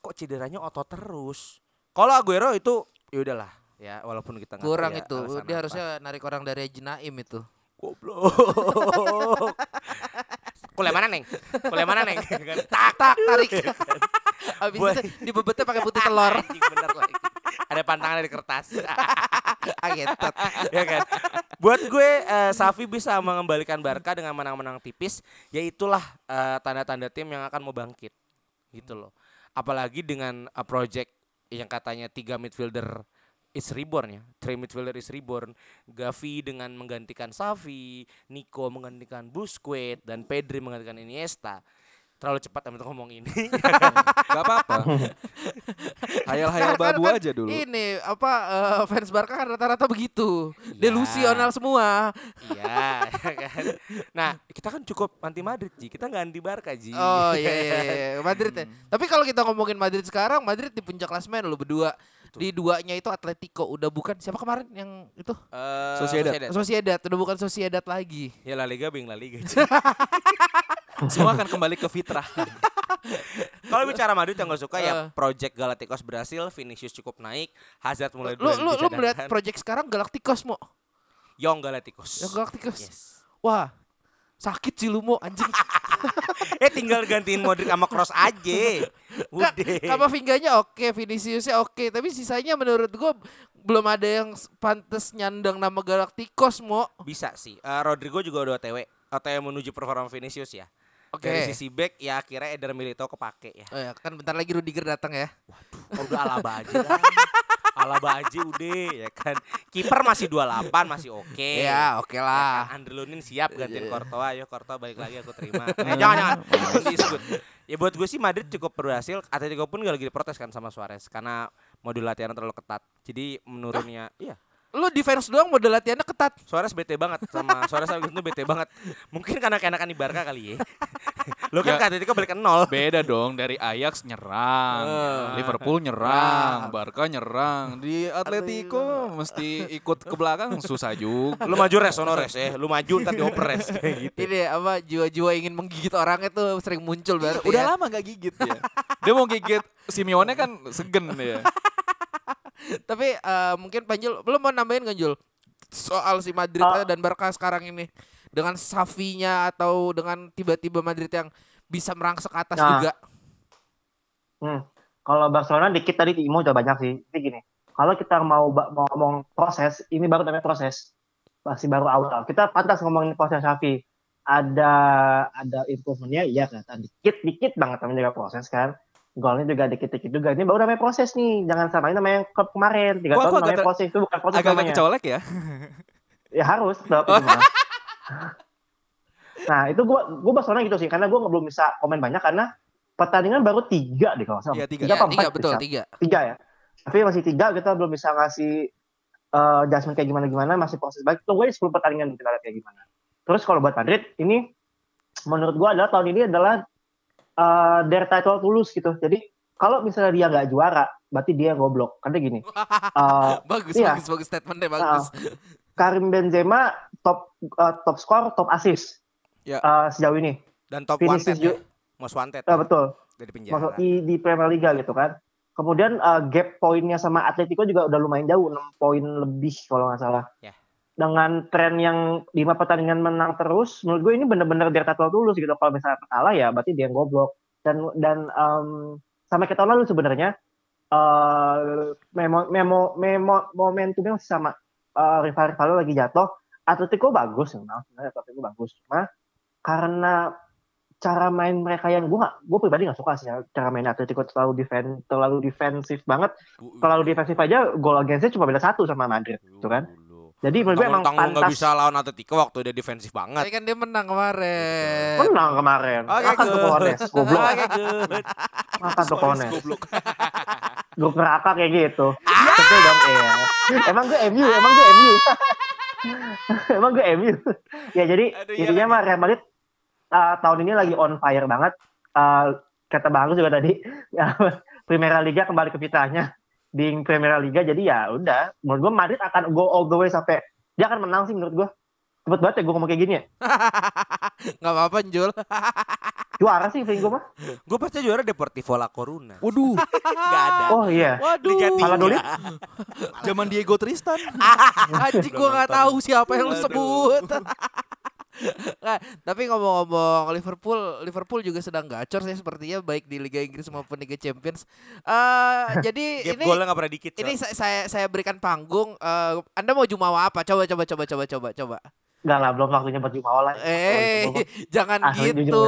kok cederanya otot terus. Kalau Aguero itu ya udahlah ya walaupun kita Kurang ya itu. Dia apa. harusnya narik orang dari Haji Naim itu. goblok. Kuliah mana neng? Kuliah mana neng? Kan, Tak tak tarik. Habis Buat- itu dibebetnya pakai putih telur. Anjing, bener lagi. Ada pantangan dari kertas. ya kan. Buat gue eh, Safi bisa mengembalikan Barca dengan menang-menang tipis, yaitulah eh, tanda-tanda tim yang akan mau bangkit. Gitu loh. Apalagi dengan eh, project yang katanya tiga midfielder is reborn ya. Three midfielder is reborn. Gavi dengan menggantikan Safi, Nico menggantikan Busquets dan Pedri menggantikan Iniesta. Terlalu cepat untuk ngomong ini. Gak apa-apa. Hayal-hayal babu kan aja dulu. Ini apa eh, fans Barca kan rata-rata begitu. Iya. Delusional semua. Iya, ya kan. Nah, kita kan cukup anti Madrid, Ji. Kita nggak anti Barca, Ji. Oh iya iya, iya. Madrid ya. Tapi kalau kita ngomongin Madrid sekarang, Madrid di puncak klasemen lo berdua. Di duanya itu Atletico udah bukan siapa kemarin yang itu Eh, Sociedad. Sociedad udah bukan Sociedad lagi. Ya La Liga bing La Liga. Semua akan kembali ke fitrah. Kalau bicara Madrid yang gue suka ya Eh. Project Galacticos berhasil, Vinicius cukup naik, Hazard mulai Lu lu lu melihat project sekarang Galacticos mo. Young Galacticos. Yang Galacticos. Yes. Wah. Sakit sih lu mo anjing. eh tinggal gantiin Modric sama Cross aja. Udah. Kamavinganya oke, Viniciusnya oke, tapi sisanya menurut gua belum ada yang pantas nyandang nama Galacticos mo. Bisa sih. Eh, Rodrigo juga udah OTW. OTW menuju performa Vinicius ya. Oke. Dari sisi back ya akhirnya Eder Militao kepake ya. Oh ya, kan bentar lagi Rudiger datang ya. Oh, udah Alaba aja dah. Alaba aja udah ya kan. Kiper masih 28 masih oke. Ya, oke Ya lah. kan, Andre Lunin siap gantiin Iya. Courtois, ayo Courtois balik lagi aku terima. Eh, jangan jangan. Ya buat gue sih Madrid cukup berhasil. Atletico pun gak lagi diprotes kan sama Suarez karena modul latihan terlalu ketat. Jadi menurunnya, iya. Lu defense doang model latihannya ketat. Suarez bete banget sama Suarez sama itu bete banget. Mungkin karena keenakan di Barca kali ya. Lo kan Ya. Atletico balik ke nol. Beda dong dari Ajax nyerang, Eh. Liverpool nyerang, Barca nyerang. Di Atletico mesti ikut ke belakang susah juga. Lu maju res, sono res ya. Lu maju ntar diopres kayak gitu. Ini apa jiwa-jiwa ingin menggigit orang itu sering muncul berarti. Udah ya. lama gak gigit ya. Dia mau gigit Simeone kan segen ya. Tapi eh, mungkin Panjul belum mau nambahin kan Jul soal si Madrid Ah. dan Barca sekarang ini dengan Safinya atau dengan tiba-tiba Madrid yang bisa merangsek ke atas Nah. juga. Hmm. Kalau Barcelona dikit tadi Timo udah banyak sih. Tapi gini, kalau kita mau mau ngomong proses, ini baru namanya proses. Masih baru awal. Kita pantas ngomongin proses Xavi. Ada ada improvementnya, iya kelihatan dikit dikit banget namanya juga proses kan. Golnya juga dikit-dikit juga. Ini baru namanya proses nih. Jangan samain namanya klub kemarin. Tiga tahun namanya agak ter- proses itu bukan proses Agak-agak namanya. kecolek ya. Ya harus. tetap itu mah. nah itu gua gua Barcelona gitu sih karena gua nggak belum bisa komen banyak karena pertandingan baru tiga deh kalau salah. Iya, tiga. Iya, apa tiga empat betul bisa? tiga. tiga ya tapi masih tiga kita belum bisa ngasih eh adjustment kayak gimana gimana masih proses baik tunggu aja 10 pertandingan kita lihat kayak gimana terus kalau buat Madrid ini menurut gua adalah tahun ini adalah eh their title tulus gitu jadi kalau misalnya dia nggak juara berarti dia goblok karena gini eh, Bagus, Iya. bagus, bagus statementnya bagus. Karim Benzema top eh, top skor top assist Ya. eh, sejauh ini Dan top Vinicius wanted ya. Most wanted. eh, betul Dari masuk penjara. di, di Premier Liga gitu kan. Kemudian uh, gap poinnya sama Atletico juga udah lumayan jauh, 6 poin lebih kalau nggak salah. Ya. Dengan tren yang lima pertandingan menang terus, menurut gue ini bener-bener dia title tulus gitu. Kalau misalnya kalah ya berarti dia yang goblok. Dan dan um, sampai ke tahun lalu sebenarnya uh, memo, memo, memo, momentumnya masih sama. Uh, rival-rival lagi jatuh. Atletico bagus memang, sebenarnya Atletico bagus. Cuma karena cara main mereka yang gue gue pribadi gak suka sih ya, cara main Atletico terlalu defen terlalu defensif banget terlalu defensif aja gol againstnya cuma beda satu sama Madrid gitu kan jadi menurut gue emang Tanggung nggak pantas. bisa lawan Atletico waktu dia defensif banget. Tapi kan dia menang kemarin. menang kemarin. Oke, makan tuh good. Kones goblok. Oke, good. makan tuh Kones Goblok. gue neraka kayak gitu. Betul dong iya. Emang gue MU emang gue MU emang gue MU ya jadi Aduh, iya intinya mah Real Madrid uh, tahun ini lagi on fire banget. Uh, kata bagus juga tadi ya, Primera Liga kembali ke fitrahnya di Primera Liga jadi ya udah menurut gue Madrid akan go all the way sampai dia akan menang sih menurut gue cepet banget ya gue ngomong kayak gini ya Gak apa-apa Jul. juara sih feeling gue mah Gue percaya juara Deportivo La Coruna. Waduh, Gak ada. oh iya Waduh. Liga. Valladolid? zaman Diego Tristan. Anjing gua nggak tahu siapa yang lu sebut. Nah, tapi ngomong-ngomong Liverpool, Liverpool juga sedang gacor sih sepertinya baik di Liga Inggris maupun Liga Champions. Eh jadi Gap ini golnya pernah dikit. ini Cok. sa- saya saya berikan panggung. Eh, anda mau jumawa apa? Coba coba coba coba coba coba. Enggak lah belum waktunya buat Jumawa lah Eh, jangan Asli jujur gitu.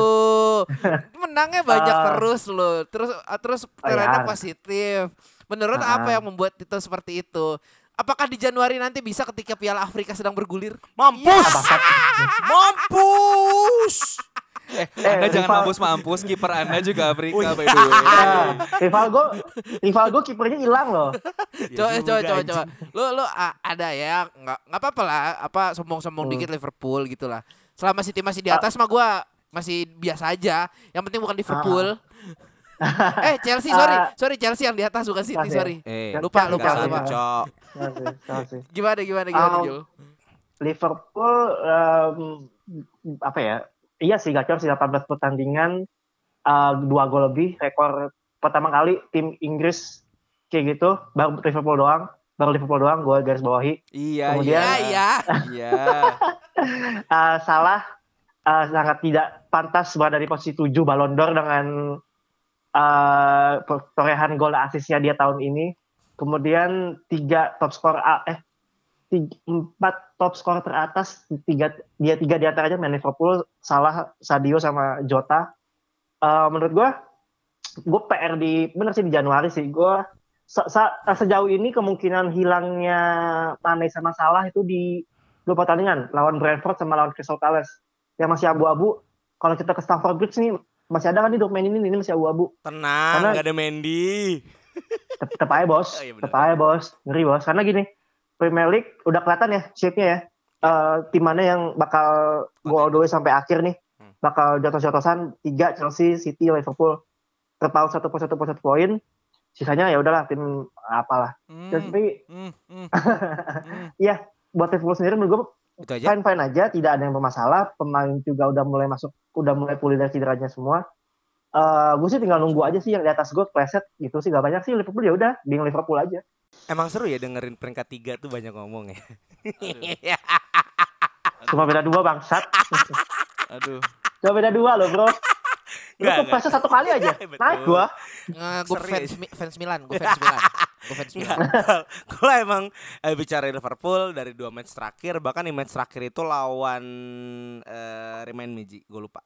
Menangnya banyak Ah. terus loh. Terus ah, terus trennya ya. positif. Menurut Ah. apa yang membuat itu seperti itu? Apakah di Januari nanti bisa ketika Piala Afrika sedang bergulir? Mampus. Mampus. Eh, Eh, Anda jangan rival- mampus-mampus, kiper Anda juga Afrika iya. by the way. Nah, rival gue rival gue kipernya hilang loh coba juga, coba coba anjing. coba. Lu lu ah, ada ya nggak nggak apa-apa lah apa sombong-sombong Hmm. dikit Liverpool gitu lah. Selama City masih di atas mah gua masih biasa aja. Yang penting bukan Liverpool. Eh Chelsea sorry Ah. sorry Chelsea yang di atas bukan City Chelsea. sorry. Eh, Lupa, Chelsea, lupa, lupa. Gimana gimana gimana Um, Jul? Liverpool em, apa ya? Iya sih gacor sih 18 pertandingan uh, dua gol lebih rekor pertama kali tim Inggris kayak gitu baru Liverpool doang baru Liverpool doang gue garis bawahi Iya, Kemudian- Iya, iya. Iya. uh, salah uh, sangat tidak pantas berada di posisi 7 Ballon d'Or dengan uh, torehan gol asisnya dia tahun ini. Kemudian tiga top skor eh tiga, empat top skor teratas tiga dia tiga di antaranya main Liverpool, Salah, Sadio sama Jota. Uh, menurut gue, gue PR di bener sih di Januari sih gue se- se- sejauh ini kemungkinan hilangnya Mane sama Salah itu di dua pertandingan lawan Brentford sama lawan Crystal Palace yang masih abu-abu. Kalau kita ke Stamford Bridge nih masih ada kan nih dokumen ini ini masih abu-abu. Tenang, Karena- nggak ada Mendy. Tetep aja bos, Oh, iya tetep aja bos, ngeri bos. Karena gini, Premier League udah kelihatan ya shape-nya ya. Eh, tim mana yang bakal go all the way sampai akhir nih. Hmm. Bakal jatuh-jatuhan tiga Chelsea, City, Liverpool. Terpaut satu poin satu poin satu poin. Sisanya ya udahlah tim apalah. Hmm, tapi hmm, hmm, ya buat Liverpool sendiri menurut gue Itu aja. fine fine aja, tidak ada yang bermasalah. Pemain juga udah mulai masuk, udah mulai pulih dari cederanya semua. Eh gue sih tinggal nunggu aja sih yang di atas gue preset gitu sih gak banyak sih Liverpool ya udah being Liverpool aja. Emang seru ya dengerin peringkat tiga tuh banyak ngomong ya. Cuma beda dua bangsat. Aduh. Cuma beda dua loh bro. Lu Nggak, tuh satu kali aja. Naik gua. Nggak, gue fans, Mi- fans Milan, gue fans Milan. Gue fans Milan. Nggak, Kalau emang eh, bicara Liverpool dari dua match terakhir, bahkan di match terakhir itu lawan eh, remind me Ji, gue lupa.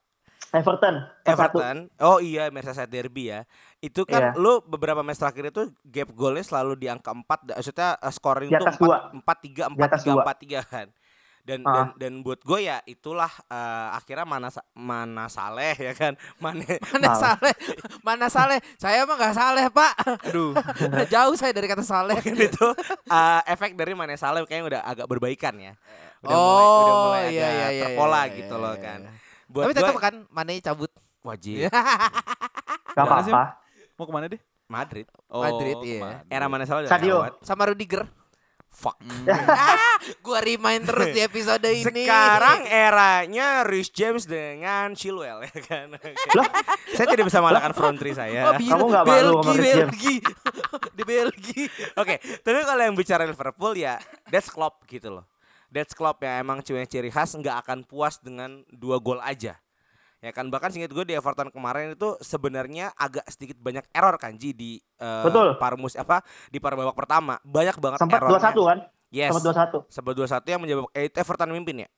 Everton. Everton. Oh iya, Merseyside Derby ya. Itu kan Iya. lu beberapa match terakhir itu gap golnya selalu di angka 4, maksudnya eh, scoring Di tuh atas dua. 4 3 Di atas 4 3 dua. 4 3 kan. Dan, Ah. dan dan buat gue ya itulah eh, akhirnya mana mana Saleh ya kan. Mana Mana. Saleh? Mana Saleh? Saya mah nggak Saleh, Pak. aduh Jauh saya dari kata Saleh. mungkin itu eh, efek dari Mane Saleh kayaknya udah agak berbaikan ya. Udah Oh, mulai, udah mulai iya, agak iya, iya, terpola iya, gitu iya, loh iya, kan. iya. Buat Tapi tetap kan Mane cabut. wajib Gak Mana sih? apa-apa. Mau ke mana deh? Madrid. Oh, Madrid, iya. Madrid. Era Mane Saleh Sadio. Sama Rudiger. Fuck. Hmm. Gua remind terus di episode ini. Sekarang eranya Rhys James dengan Chilwell ya kan. Loh? saya tidak bisa mengalahkan front three saya. Oh, bil- Kamu nggak malu sama James? Belgi. di Belgi. Oke, tapi kalau yang bicara Liverpool ya that's Klopp gitu loh. That's Klopp ya emang cewek ciri khas nggak akan puas dengan dua gol aja. Ya kan bahkan singkat gue di Everton kemarin itu sebenarnya agak sedikit banyak error kan Ji di eh, Betul. Parmus apa di par babak pertama. Banyak banget Sempat errornya. 2-1 kan? Yes. Sempat 2-1. Sempat 2-1 yang menyebabkan eh, itu Everton mimpin ya.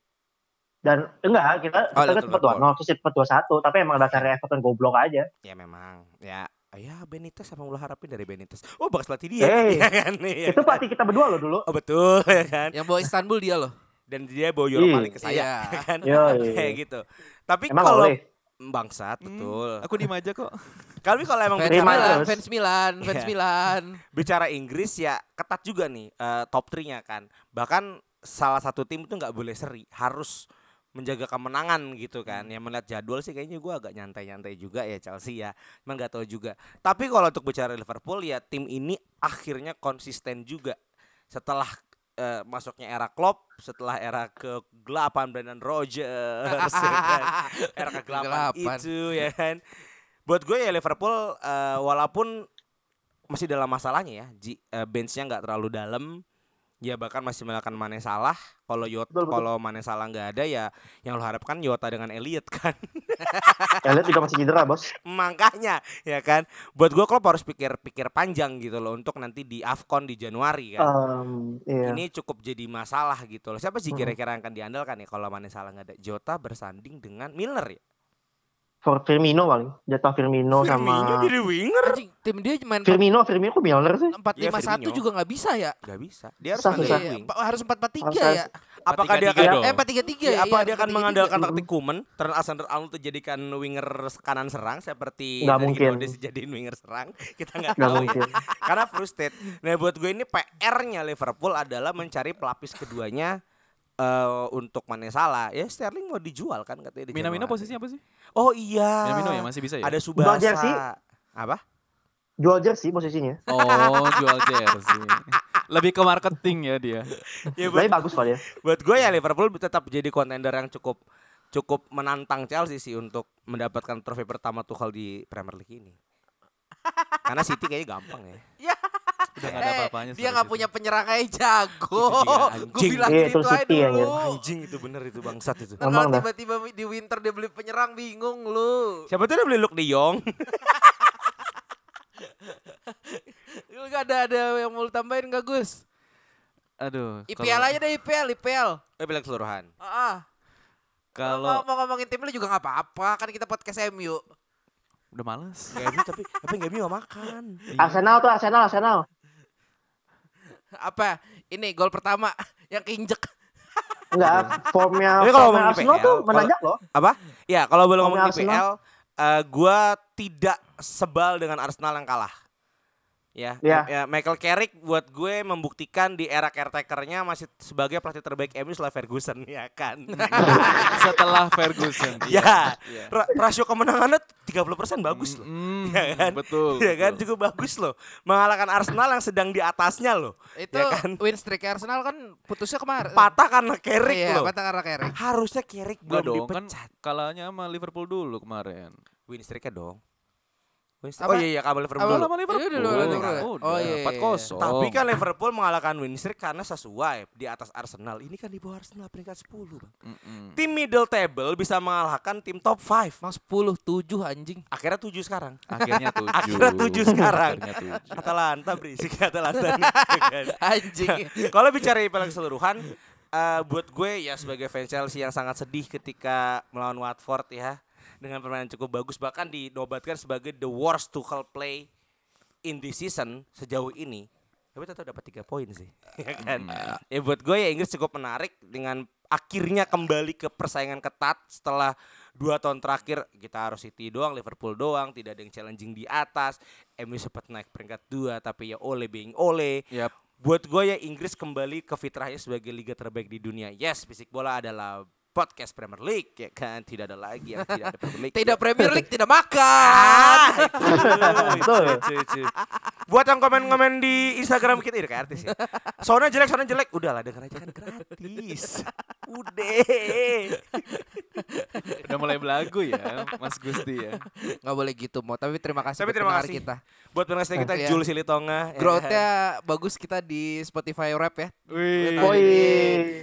Dan enggak, kita Oh, kita sempat betul. 2-0, terus sempat 2-1, tapi emang dasarnya Everton goblok aja. Ya memang. Ya ya Benitez apa yang lo harapin dari Benitez? Oh bagus pelatih dia. Hey, ya kan? Iya Itu pelatih kita berdua loh dulu. Oh betul ya kan. Yang bawa Istanbul dia loh. Dan dia bawa Europa Iya. League ke saya Iya. ya kan. Kayak gitu. Tapi Emang kalau boleh. bangsat Hmm, betul. Aku diem aja kok. Tapi kalau emang Fans bicara, Milan, fans Milan, fans Iya. Milan. bicara Inggris ya ketat juga nih eh, top 3-nya kan. Bahkan salah satu tim itu nggak boleh seri, harus menjaga kemenangan gitu kan. Yang melihat jadwal sih kayaknya gue agak nyantai-nyantai juga ya Chelsea ya. Emang nggak tahu juga. Tapi kalau untuk bicara Liverpool ya tim ini akhirnya konsisten juga setelah eh, masuknya era Klopp, setelah era kegelapan Brendan Rodgers, ya kan? era kegelapan Kegelapan. itu ya kan. Buat gue ya Liverpool eh, walaupun masih dalam masalahnya ya, eh, benchnya nggak terlalu dalam, ya bahkan masih melakukan Mane Salah. Kalau Yot, kalau Mane Salah nggak ada ya, yang lo harapkan Yota dengan Elliot kan. Elliot juga masih cedera, Bos. Makanya ya kan, buat gue Klopp harus pikir-pikir panjang gitu loh untuk nanti di Afcon di Januari kan. Em, iya. Ini cukup jadi masalah gitu loh. Siapa sih kira-kira yang akan diandalkan ya kalau Mane Salah nggak ada? Jota bersanding dengan Milner ya. For Firmino paling. Jatuh Firmino, Firmino sama jadi winger. Anjing, tim dia main Firmino, Firmino kok Milner sih? 4-5-1 Firmino. juga nggak bisa ya? Gak bisa. Dia harus Susah. Iya, Harus 4-4-3 Harus- ya? Apakah dia 4-3-3 akan. Eh 4-3-3 Ya, ya? apa iya, dia akan 4-3-3. mengandalkan taktik Kuman Trent Alexander-Arnold itu jadikan winger kanan serang seperti Nggak mungkin. Ramos dijadiin winger serang kita nggak Gak tahu ya. mungkin. karena frustrated nah buat gue ini PR-nya Liverpool adalah mencari pelapis keduanya eh, untuk Mane Salah ya Sterling mau dijual kan katanya di Minamino posisinya apa sih? oh iya Minamino ya masih bisa ya? ada Jual jersey. Subasa apa Jual jersey posisinya. Oh, jual jersey. Lebih ke marketing ya dia. ya buat, Tapi bagus kok dia. buat gue ya Liverpool tetap jadi kontender yang cukup cukup menantang Chelsea sih untuk mendapatkan trofi pertama Tuchel di Premier League ini. Karena City kayaknya gampang ya. Udah nggak ada Eh, apa-apanya dia City. punya penyerang kayak jago. Gue anjing. bilang Iya, gitu itu aja City, dulu. Anjing itu bener itu bangsat itu. Emang kalau tiba-tiba di winter dia beli penyerang bingung lu. Siapa tuh dia beli Luke De Jong? Lu gak ada ada yang mau tambahin gak Gus? Aduh. IPL kalau- aja deh IPL, IPL. Eh bilang keseluruhan. Ah. Kalau mau, mau ngomongin tim lu juga gak apa-apa, kan kita podcast MU. udah males. Gak tapi tapi gak gak makan. Arsenal tuh Arsenal Arsenal. Apa? Ini gol pertama yang keinjek. Enggak, formnya Tapi kalau formnya Arsenal tuh kalau- menanjak loh. Apa? Ya kalau Ngomongin ngomong IPL, eh gua tidak sebal dengan Arsenal yang kalah. Ya, Ya. ya, Michael Carrick buat gue membuktikan di era caretakernya masih sebagai pelatih terbaik MU setelah Ferguson ya kan. Setelah Ferguson. ya, Iya. ra- rasio kemenangannya 30% bagus loh. Mm, Ya kan? Betul. Ya kan betul. cukup bagus loh. Mengalahkan Arsenal yang sedang di atasnya loh. Itu Ya kan? win streak Arsenal kan putusnya kemarin. Patah karena Carrick Iya, loh. patah karena Carrick. Harusnya Carrick belum dong, kan dipecat. kalahnya sama Liverpool dulu kemarin. Win streak-nya dong. Win Apa? Oh iya iya kamu Liverpool Apa? dulu. Sama Liverpool. Iya, dulu, dulu, dulu. Udah, Oh, iya, iya, 4-0. Tapi kan Liverpool mengalahkan win streak karena sesuai di atas Arsenal. Ini kan di bawah Arsenal peringkat 10, Bang. Mm-mm. Tim middle table bisa mengalahkan tim top 5. Mas 10 7 anjing. Akhirnya 7 sekarang. Akhirnya tujuh. Akhirnya tujuh sekarang. Akhirnya tujuh. Atalanta berisik Atalanta. ya kan? Anjing. Kalau bicara IPL keseluruhan, eh, buat gue ya sebagai fans Chelsea yang sangat sedih ketika melawan Watford ya dengan permainan cukup bagus bahkan dinobatkan sebagai the worst Tuchel play in this season sejauh ini. Tapi tetap dapat tiga poin sih, ya kan? Ya buat gue ya Inggris cukup menarik dengan akhirnya kembali ke persaingan ketat setelah dua tahun terakhir kita harus City doang, Liverpool doang, tidak ada yang challenging di atas. MU sempat naik peringkat dua tapi ya oleh being oleh. Yap. Buat gue ya Inggris kembali ke fitrahnya sebagai liga terbaik di dunia. Yes, Bisik Bola adalah podcast Premier League ya kan. Tidak ada lagi yang tidak ada Premier League. Tidak Premier League, tidak makan. Betul. Itu, itu. Buat yang komen-komen di Instagram kita ini kayak artis ya. Soalnya jelek, soalnya jelek. Udahlah denger aja kan gratis. Udah. Udah mulai belagu ya, Mas Gusti ya. Nggak boleh gitu mau. Tapi terima kasih Tapi terima kasih. kita. Buat pendengar kita Iya. Jul Silitonga. ya kan. Growth-nya bagus kita di Spotify Rap ya. Wih. Woi.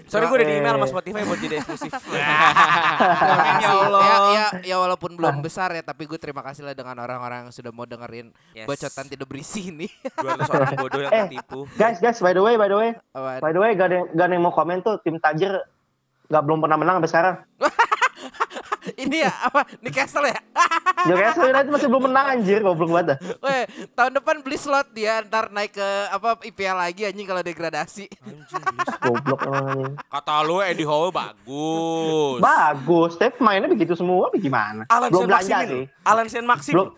Sorry gue udah di email sama Eh. Spotify buat jadi eksklusif. Terima kasih. Ya Allah. Ya, ya, ya walaupun belum besar ya, tapi gue terima kasih lah dengan orang-orang yang sudah mau dengerin Yes. bacotan tidak berisi ini. 200 orang bodoh yang Eh. tertipu. Guys, guys, by the way, by the way, by the way, gak ada, yang- gak ada yang mau komen tuh tim Tajir nggak belum pernah menang sampai sekarang. ini ya apa? Newcastle ya? Newcastle United masih belum menang anjir, goblok banget. dah. Weh, tahun depan beli slot dia ntar naik ke apa IPL lagi anjing kalau degradasi. Goblok emang anjing. Kata lu Eddie Howe bagus. Bagus, tapi mainnya begitu semua, apa gimana? Alan belum belanja Maximin. sih. Alan Sen Maxim. Belum.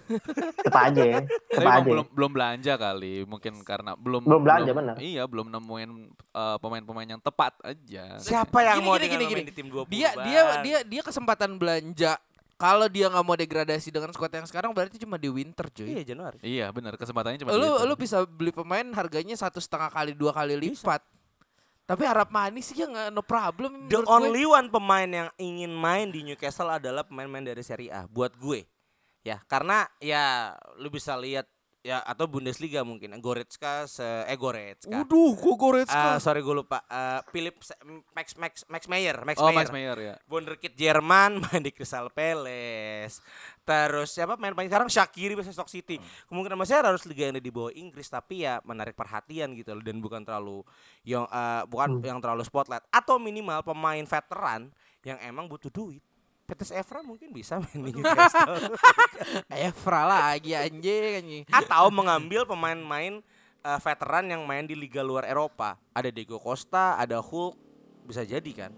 Tetap aja, Tapi tetap emang aja. belum belum belanja kali, mungkin karena belum Belum belanja, benar. Iya, belum nemuin uh, pemain-pemain yang tepat aja. Siapa yang Gini, mau gini, dengan gini, gini. di tim 20 Dia dia dia dia kesempatan belanja. Kalau dia nggak mau degradasi dengan squad yang sekarang berarti cuma di winter cuy. Iya Januari. Iya, benar. Kesempatannya cuma lu lu bisa beli pemain harganya satu setengah kali dua kali lipat. Tapi harap manis sih ya nggak no problem. The menurut gue. only one pemain yang ingin main di Newcastle adalah pemain-pemain dari Serie A buat gue. Ya, karena ya lu bisa lihat ya atau Bundesliga mungkin Goretzka se eh Goretzka. Waduh, kok Goretzka? Ah, sorry gue lupa. Eh, Philip Max Max Max Meyer, Max oh, Meyer. Max Meyer ya. Wonderkid Jerman main di Crystal Palace. Terus siapa main paling sekarang Shakiri versus Stoke City. Kemungkinan besar harus liga yang ada di bawah Inggris tapi ya menarik perhatian gitu loh dan bukan terlalu yang eh, bukan yang terlalu spotlight atau minimal pemain veteran yang emang butuh duit. Petes Evra mungkin bisa main di Newcastle Evra lagi anjing anjing. atau mengambil pemain-pemain eh, veteran yang main di liga luar Eropa. Ada Diego Costa, ada Hulk, bisa jadi kan?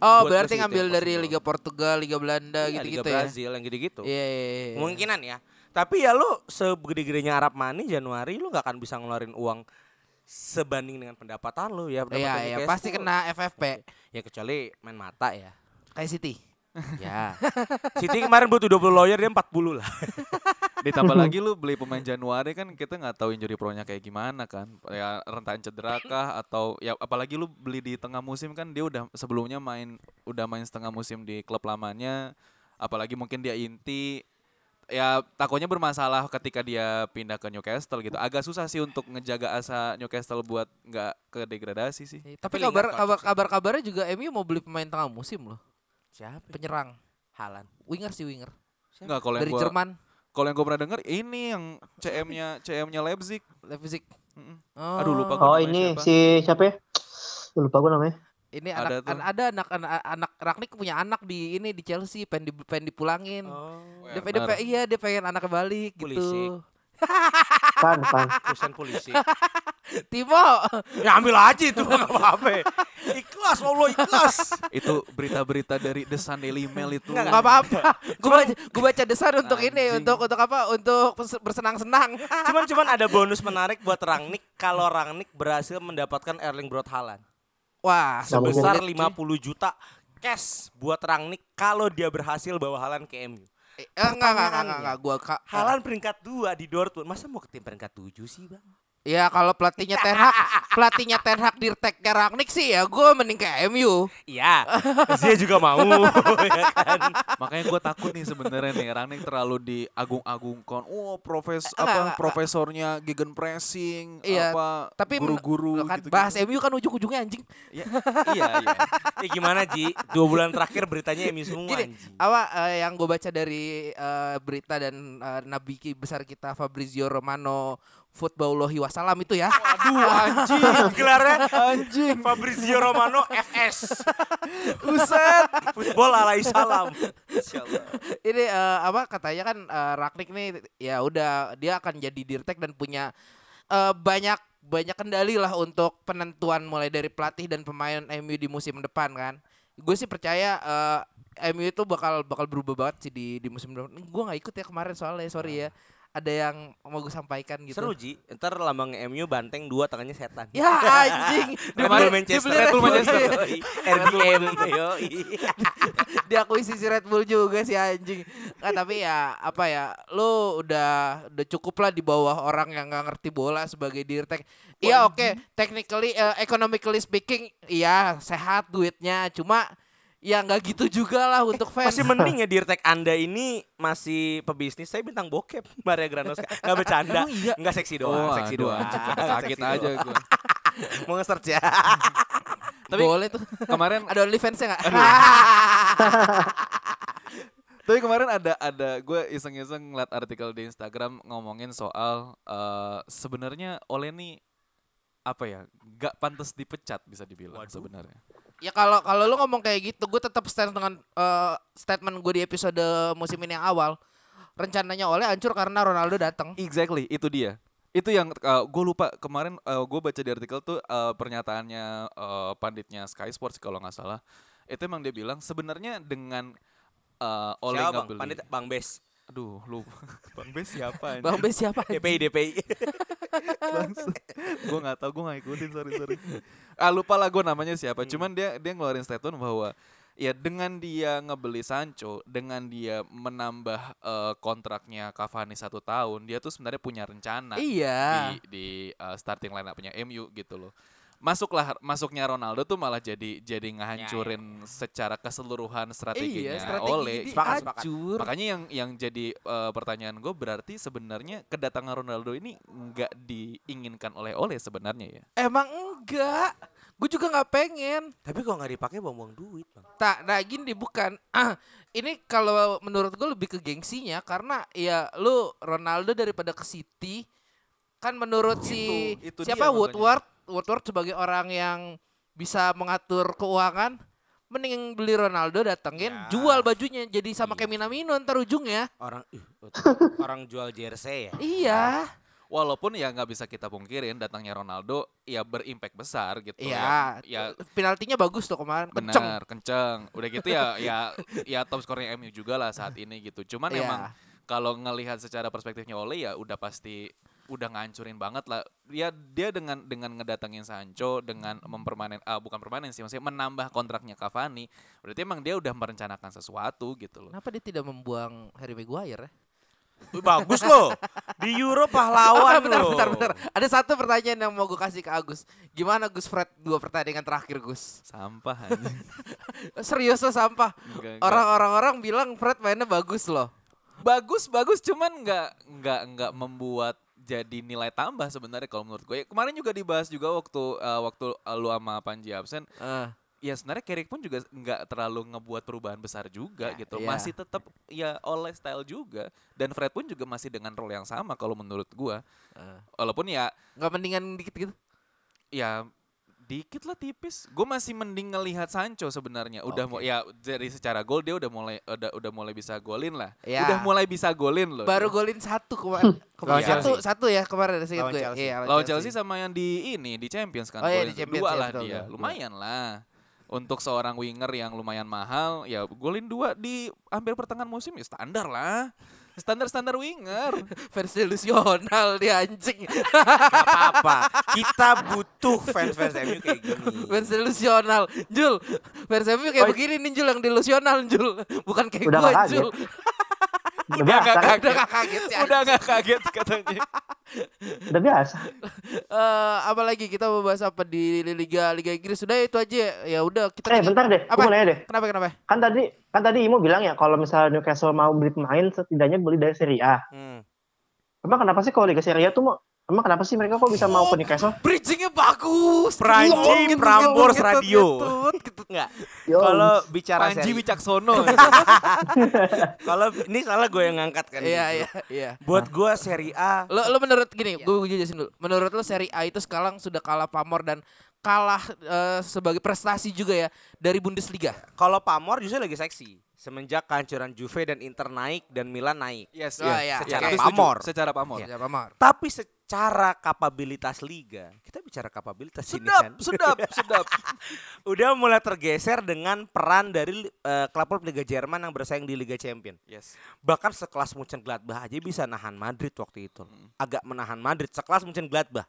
Oh, Buat berarti ngambil dari. Liga Portugal, Liga Belanda Iya, gitu-gitu liga ya. Brazil yang gitu-gitu. Iya, iya, iya. Kemungkinan ya. Tapi ya lu segede-gedenya Arab Money Januari lu nggak akan bisa ngeluarin uang sebanding dengan pendapatan lu ya. Iya, pendapatan iya, Newcastle. pasti kena FFP. Ya kecuali main mata ya. Kayak City. Ya. City kemarin butuh 20 lawyer dia 40 lah. Ditambah lagi lu beli pemain Januari kan kita nggak tahu injury pro-nya kayak gimana kan. Ya rentan cedera kah atau ya apalagi lu beli di tengah musim kan dia udah sebelumnya main udah main setengah musim di klub lamanya. Apalagi mungkin dia inti ya takutnya bermasalah ketika dia pindah ke Newcastle gitu. Agak susah sih untuk ngejaga asa Newcastle buat nggak ke degradasi sih. Tapi Lingard kabar kabar kabar kabarnya juga MU mau beli pemain tengah musim loh. Siapa? Penyerang. Halan. Winger sih winger. Nggak kalau yang Dari gua Jerman, kalau yang gue pernah denger ini yang CM-nya CM-nya Leipzig. Leipzig. Mm-mm. Oh. Aduh, lupa gua. Oh namanya ini siapa? si siapa ya? Lupa gue namanya. Ini Ada anak an- ada anak anak anak Ragnik punya anak di ini di Chelsea pengen di, pengen dipulangin. Oh. Dia, dia, pe- iya dia pengen anaknya balik Pulisic. Kan, kan. Perusahaan polisi. Timo, ya ambil aja itu nggak apa-apa. Ikhlas, Allah ikhlas. itu berita-berita dari The Sun Daily Mail itu. Nggak, apa-apa. Gue baca, gue baca desain untuk ini, Anjing. untuk untuk apa? Untuk bersenang-senang. Cuman cuman ada bonus menarik buat Rangnick kalau Rangnick berhasil mendapatkan Erling Braut Haaland. Wah. Sebesar sulit, 50 juta cash buat Rangnick kalau dia berhasil bawa Haaland ke MU. Eh, enggak, enggak, enggak, enggak, Pertanyaannya. enggak, gua ka- Haaland peringkat 2 di Dortmund. Masa mau ke tim peringkat 7 sih, Bang? Ya kalau pelatihnya Ten Hag, pelatihnya Ten Hag dirteknya Ragnik sih ya gue mending ke MU. Iya, dia juga mau ya kan. Makanya gue takut nih sebenarnya nih Rangnick terlalu diagung-agungkan. Oh, profes Enggak, apa enggak, profesornya gegenpressing Iya, apa Tapi guru-guru kan gitu-gitu. bahas MU kan ujung-ujungnya anjing. Ya, iya, iya. Ya gimana Ji? Dua bulan terakhir beritanya MU semua Gini, anjing. apa eh, yang gue baca dari eh, berita dan eh, nabi ki- besar kita Fabrizio Romano Footballohi Wasalam itu ya. Aduh, anjing. Gelarnya Anjing. Fabrizio Romano FS. Buset. Football alai salam. Ini eh, apa katanya kan eh, Ragnik nih ya udah dia akan jadi dirtek dan punya eh, banyak banyak kendali lah untuk penentuan mulai dari pelatih dan pemain MU di musim depan kan. Gue sih percaya eh, MU itu bakal bakal berubah banget sih di di musim depan. Gue nggak ikut ya kemarin soalnya sorry ya. Ada yang mau gue sampaikan gitu. Seru Ji. Ntar lambang MU banteng dua tangannya setan. Ya anjing. Red Bull Manchester. Red Bull. Manchester. RBM. Yoi. Diakuisisi Red Bull juga sih anjing. Kan tapi ya apa ya, lu udah udah cukup lah di bawah orang yang nggak ngerti bola sebagai dirtek. Iya oke, technically eh, economically speaking iya sehat duitnya, cuma ya nggak gitu juga lah untuk fans. Masih mending ya Dirtek Anda ini masih pebisnis. Saya bintang bokep Maria Granos. Gak bercanda. Emang iya? Enggak seksi doang, Oh, seksi doang. doang. aja gue. Mau nge-search ya. Tapi Boleh tuh. kemarin Ada OnlyFans-nya nggak? Tapi kemarin ada ada gue iseng-iseng ngeliat artikel di Instagram ngomongin soal eh, sebenarnya nih apa ya gak pantas dipecat bisa dibilang sebenarnya. Ya kalau kalau lu ngomong kayak gitu, gue tetap stand dengan eh, statement gue di episode musim ini yang awal. Rencananya oleh hancur karena Ronaldo datang. Exactly itu dia. Itu yang gue lupa kemarin gue baca di artikel tuh eh, pernyataannya eh, panditnya Sky Sports kalau nggak salah. Itu emang dia bilang sebenarnya dengan eh, Ole Siapa bang? Pandit Bang Bes. Aduh lu Bang Bes siapa Bang Bes siapa? DPI DPI. gue nggak tahu gue nggak ikutin sorry sorry ah lupa lah gue namanya siapa Hmm. cuman dia dia ngeluarin statement bahwa ya dengan dia ngebeli Sancho dengan dia menambah eh, kontraknya Cavani satu tahun dia tuh sebenarnya punya rencana Iya. di di eh, starting line up-nya MU gitu loh masuklah masuknya Ronaldo tuh malah jadi jadi ngehancurin secara keseluruhan strateginya Iya, strategi oleh Sepakat, sepakat. hancur. Makanya yang yang jadi eh, pertanyaan gue berarti sebenarnya kedatangan Ronaldo ini nggak diinginkan oleh oleh sebenarnya ya. Emang enggak. Gue juga nggak pengen. Tapi kalau nggak dipakai buang-buang duit bang. Tak, nah gini bukan. Ah, ini kalau menurut gue lebih ke gengsinya karena ya lu Ronaldo daripada ke City kan menurut si itu siapa dia makanya. Woodward sebagai orang yang bisa mengatur keuangan mending beli Ronaldo datengin Ya. jual bajunya jadi sama Iya. kayak Minamino ntar ujungnya Orang ih, orang jual jersey ya. iya Walaupun ya nggak bisa kita pungkirin datangnya Ronaldo ya berimpact besar gitu iya ya. Ya penaltinya bagus tuh kemarin kenceng benar, kenceng. Udah gitu ya ya ya top skornya MU juga lah saat ini gitu. Cuman Iya. emang kalau ngelihat secara perspektifnya Ole ya udah pasti udah ngancurin banget lah. Dia dia dengan dengan ngedatengin Sancho dengan mempermanen ah bukan permanen sih maksudnya menambah kontraknya Cavani. Berarti emang dia udah merencanakan sesuatu gitu loh. kenapa dia tidak membuang Harry Maguire ya Bagus loh. Di Euro pahlawan Oh, bentar, loh. bentar, bentar. Ada satu pertanyaan yang mau gue kasih ke Agus. Gimana Gus Fred dua pertandingan terakhir Gus? Sampah. Serius lo sampah. Orang-orang orang bilang Fred mainnya bagus loh. bagus bagus cuman nggak nggak nggak membuat jadi nilai tambah sebenarnya kalau menurut gue. Ya, kemarin juga dibahas juga waktu eh, waktu lu sama Panji absen. Eh, Ya sebenarnya Carrick pun juga nggak terlalu ngebuat perubahan besar juga Ya, gitu. iya. Masih tetap ya oleh style juga. Dan Fred pun juga masih dengan role yang sama kalau menurut gua. eh. Walaupun ya Nggak mendingan dikit gitu? ya dikit lah tipis. Gue masih mending ngelihat Sancho sebenarnya. Udah mau ya dari secara gol dia udah mulai udah udah mulai bisa golin lah. Ya. Udah mulai bisa golin loh. Baru golin satu kemarin. Lawan kemarin satu, Chelsea. satu ya kemarin seingat Lawan gue. Chelsea. Iya, lawan Chelsea sama yang di ini di Champions kan. Oh iya, di Champions, dua ya, lah betul, dia. betul. Lumayan lah. Untuk seorang winger yang lumayan mahal, ya golin dua di hampir pertengahan musim ya standar lah. Standar-standar winger. versi ilusional dia anjing. Gak apa-apa. Kita butuh fans-fans MU kayak gini. versi ilusional. Jul, versi MU kayak Oh, begini nih Jul yang delusional Jul. Bukan kayak Udah gua nggak kaget. Udah biasa kan? Udah gak kaget ya. Udah nggak kaget katanya. Udah biasa. Eh, apalagi kita mau bahas apa di Liga Liga Inggris sudah itu aja ya udah kita Eh bentar deh, Apa? mau nanya deh. kenapa kenapa Kan tadi kan tadi Imo bilang ya kalau misalnya Newcastle mau beli pemain setidaknya beli dari Serie A. Hmm. Emang kenapa sih kalau Liga Serie A tuh mau emang kenapa sih mereka kok bisa mau ke Newcastle? bridgingnya bagus Pranji Prambors Radio. gitu. Enggak. Kalau bicara Panji seri, Wicaksono. kalau ini salah gue yang ngangkat kan. iya iya iya Buat gue Serie A lo lo menurut gini gue jelasin dulu menurut lo Serie A itu sekarang sudah kalah pamor dan kalah eh, sebagai prestasi juga ya dari Bundesliga kalau pamor justru lagi seksi. Semenjak kehancuran Juve dan Inter naik dan Milan naik. Yes, Oh, iya. iya. Secara Tapi setuju. pamor. Secara pamor. ya pamor Tapi secara kapabilitas liga, kita bicara kapabilitas ini Sedap, kan. sedap, sedap. Udah mulai tergeser dengan peran dari eh, klub-klub Liga Jerman yang bersaing di Liga Champion. Yes. Bahkan sekelas Mönchengladbach aja bisa nahan Madrid waktu itu. Agak menahan Madrid sekelas Mönchengladbach.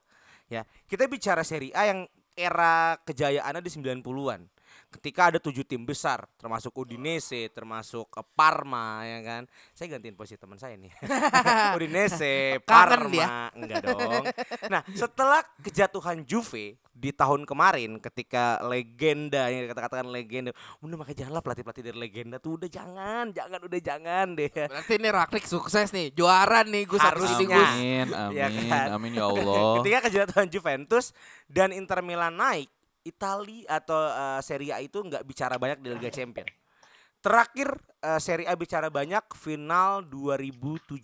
Ya, kita bicara Serie A yang era kejayaannya di 90-an. Ketika ada tujuh tim besar, termasuk Udinese, termasuk eh, Parma, ya kan. Saya gantiin posisi teman saya nih. Udinese, Kangen Parma, dia. enggak dong. Nah, setelah kejatuhan Juve di tahun kemarin ketika legenda yang kata-katakan legenda, udah makanya janganlah pelatih-pelatih dari legenda tuh udah jangan, jangan udah jangan deh. berarti ini Raklik sukses nih juara nih Gus Harusnya. ini, Gus. Amin, amin, Ya kan? amin ya Allah. Ketika kejatuhan Juventus dan Inter Milan naik, Itali atau eh, Serie A itu nggak bicara banyak di Liga Champion. Terakhir eh, Serie A bicara banyak final 2017.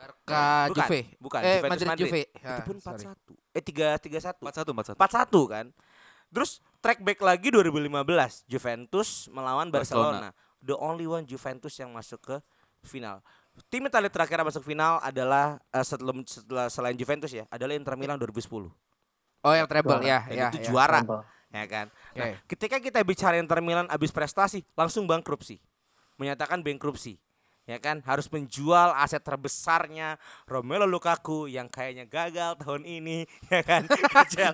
Barca Bukan, Juve bukan, eh Juventus Madrid, Madrid. Juve Itu Ah, pun sorry. 4-1. Eh 3 3-1. 41, 41. 4-1 kan. Terus track back lagi 2015 Juventus melawan Barcelona. The only one Juventus yang masuk ke final. Tim Italia terakhir yang masuk final adalah eh, setelah, setelah selain Juventus ya, adalah Inter Milan 2010. Oh yang treble ya ya itu ya. juara, Sampel. ya kan. Oke. Nah, ketika kita bicara Inter Milan habis prestasi, langsung bankrupsi. Menyatakan bankrupsi. Ya kan, harus menjual aset terbesarnya Romelu Lukaku yang kayaknya gagal tahun ini, ya kan.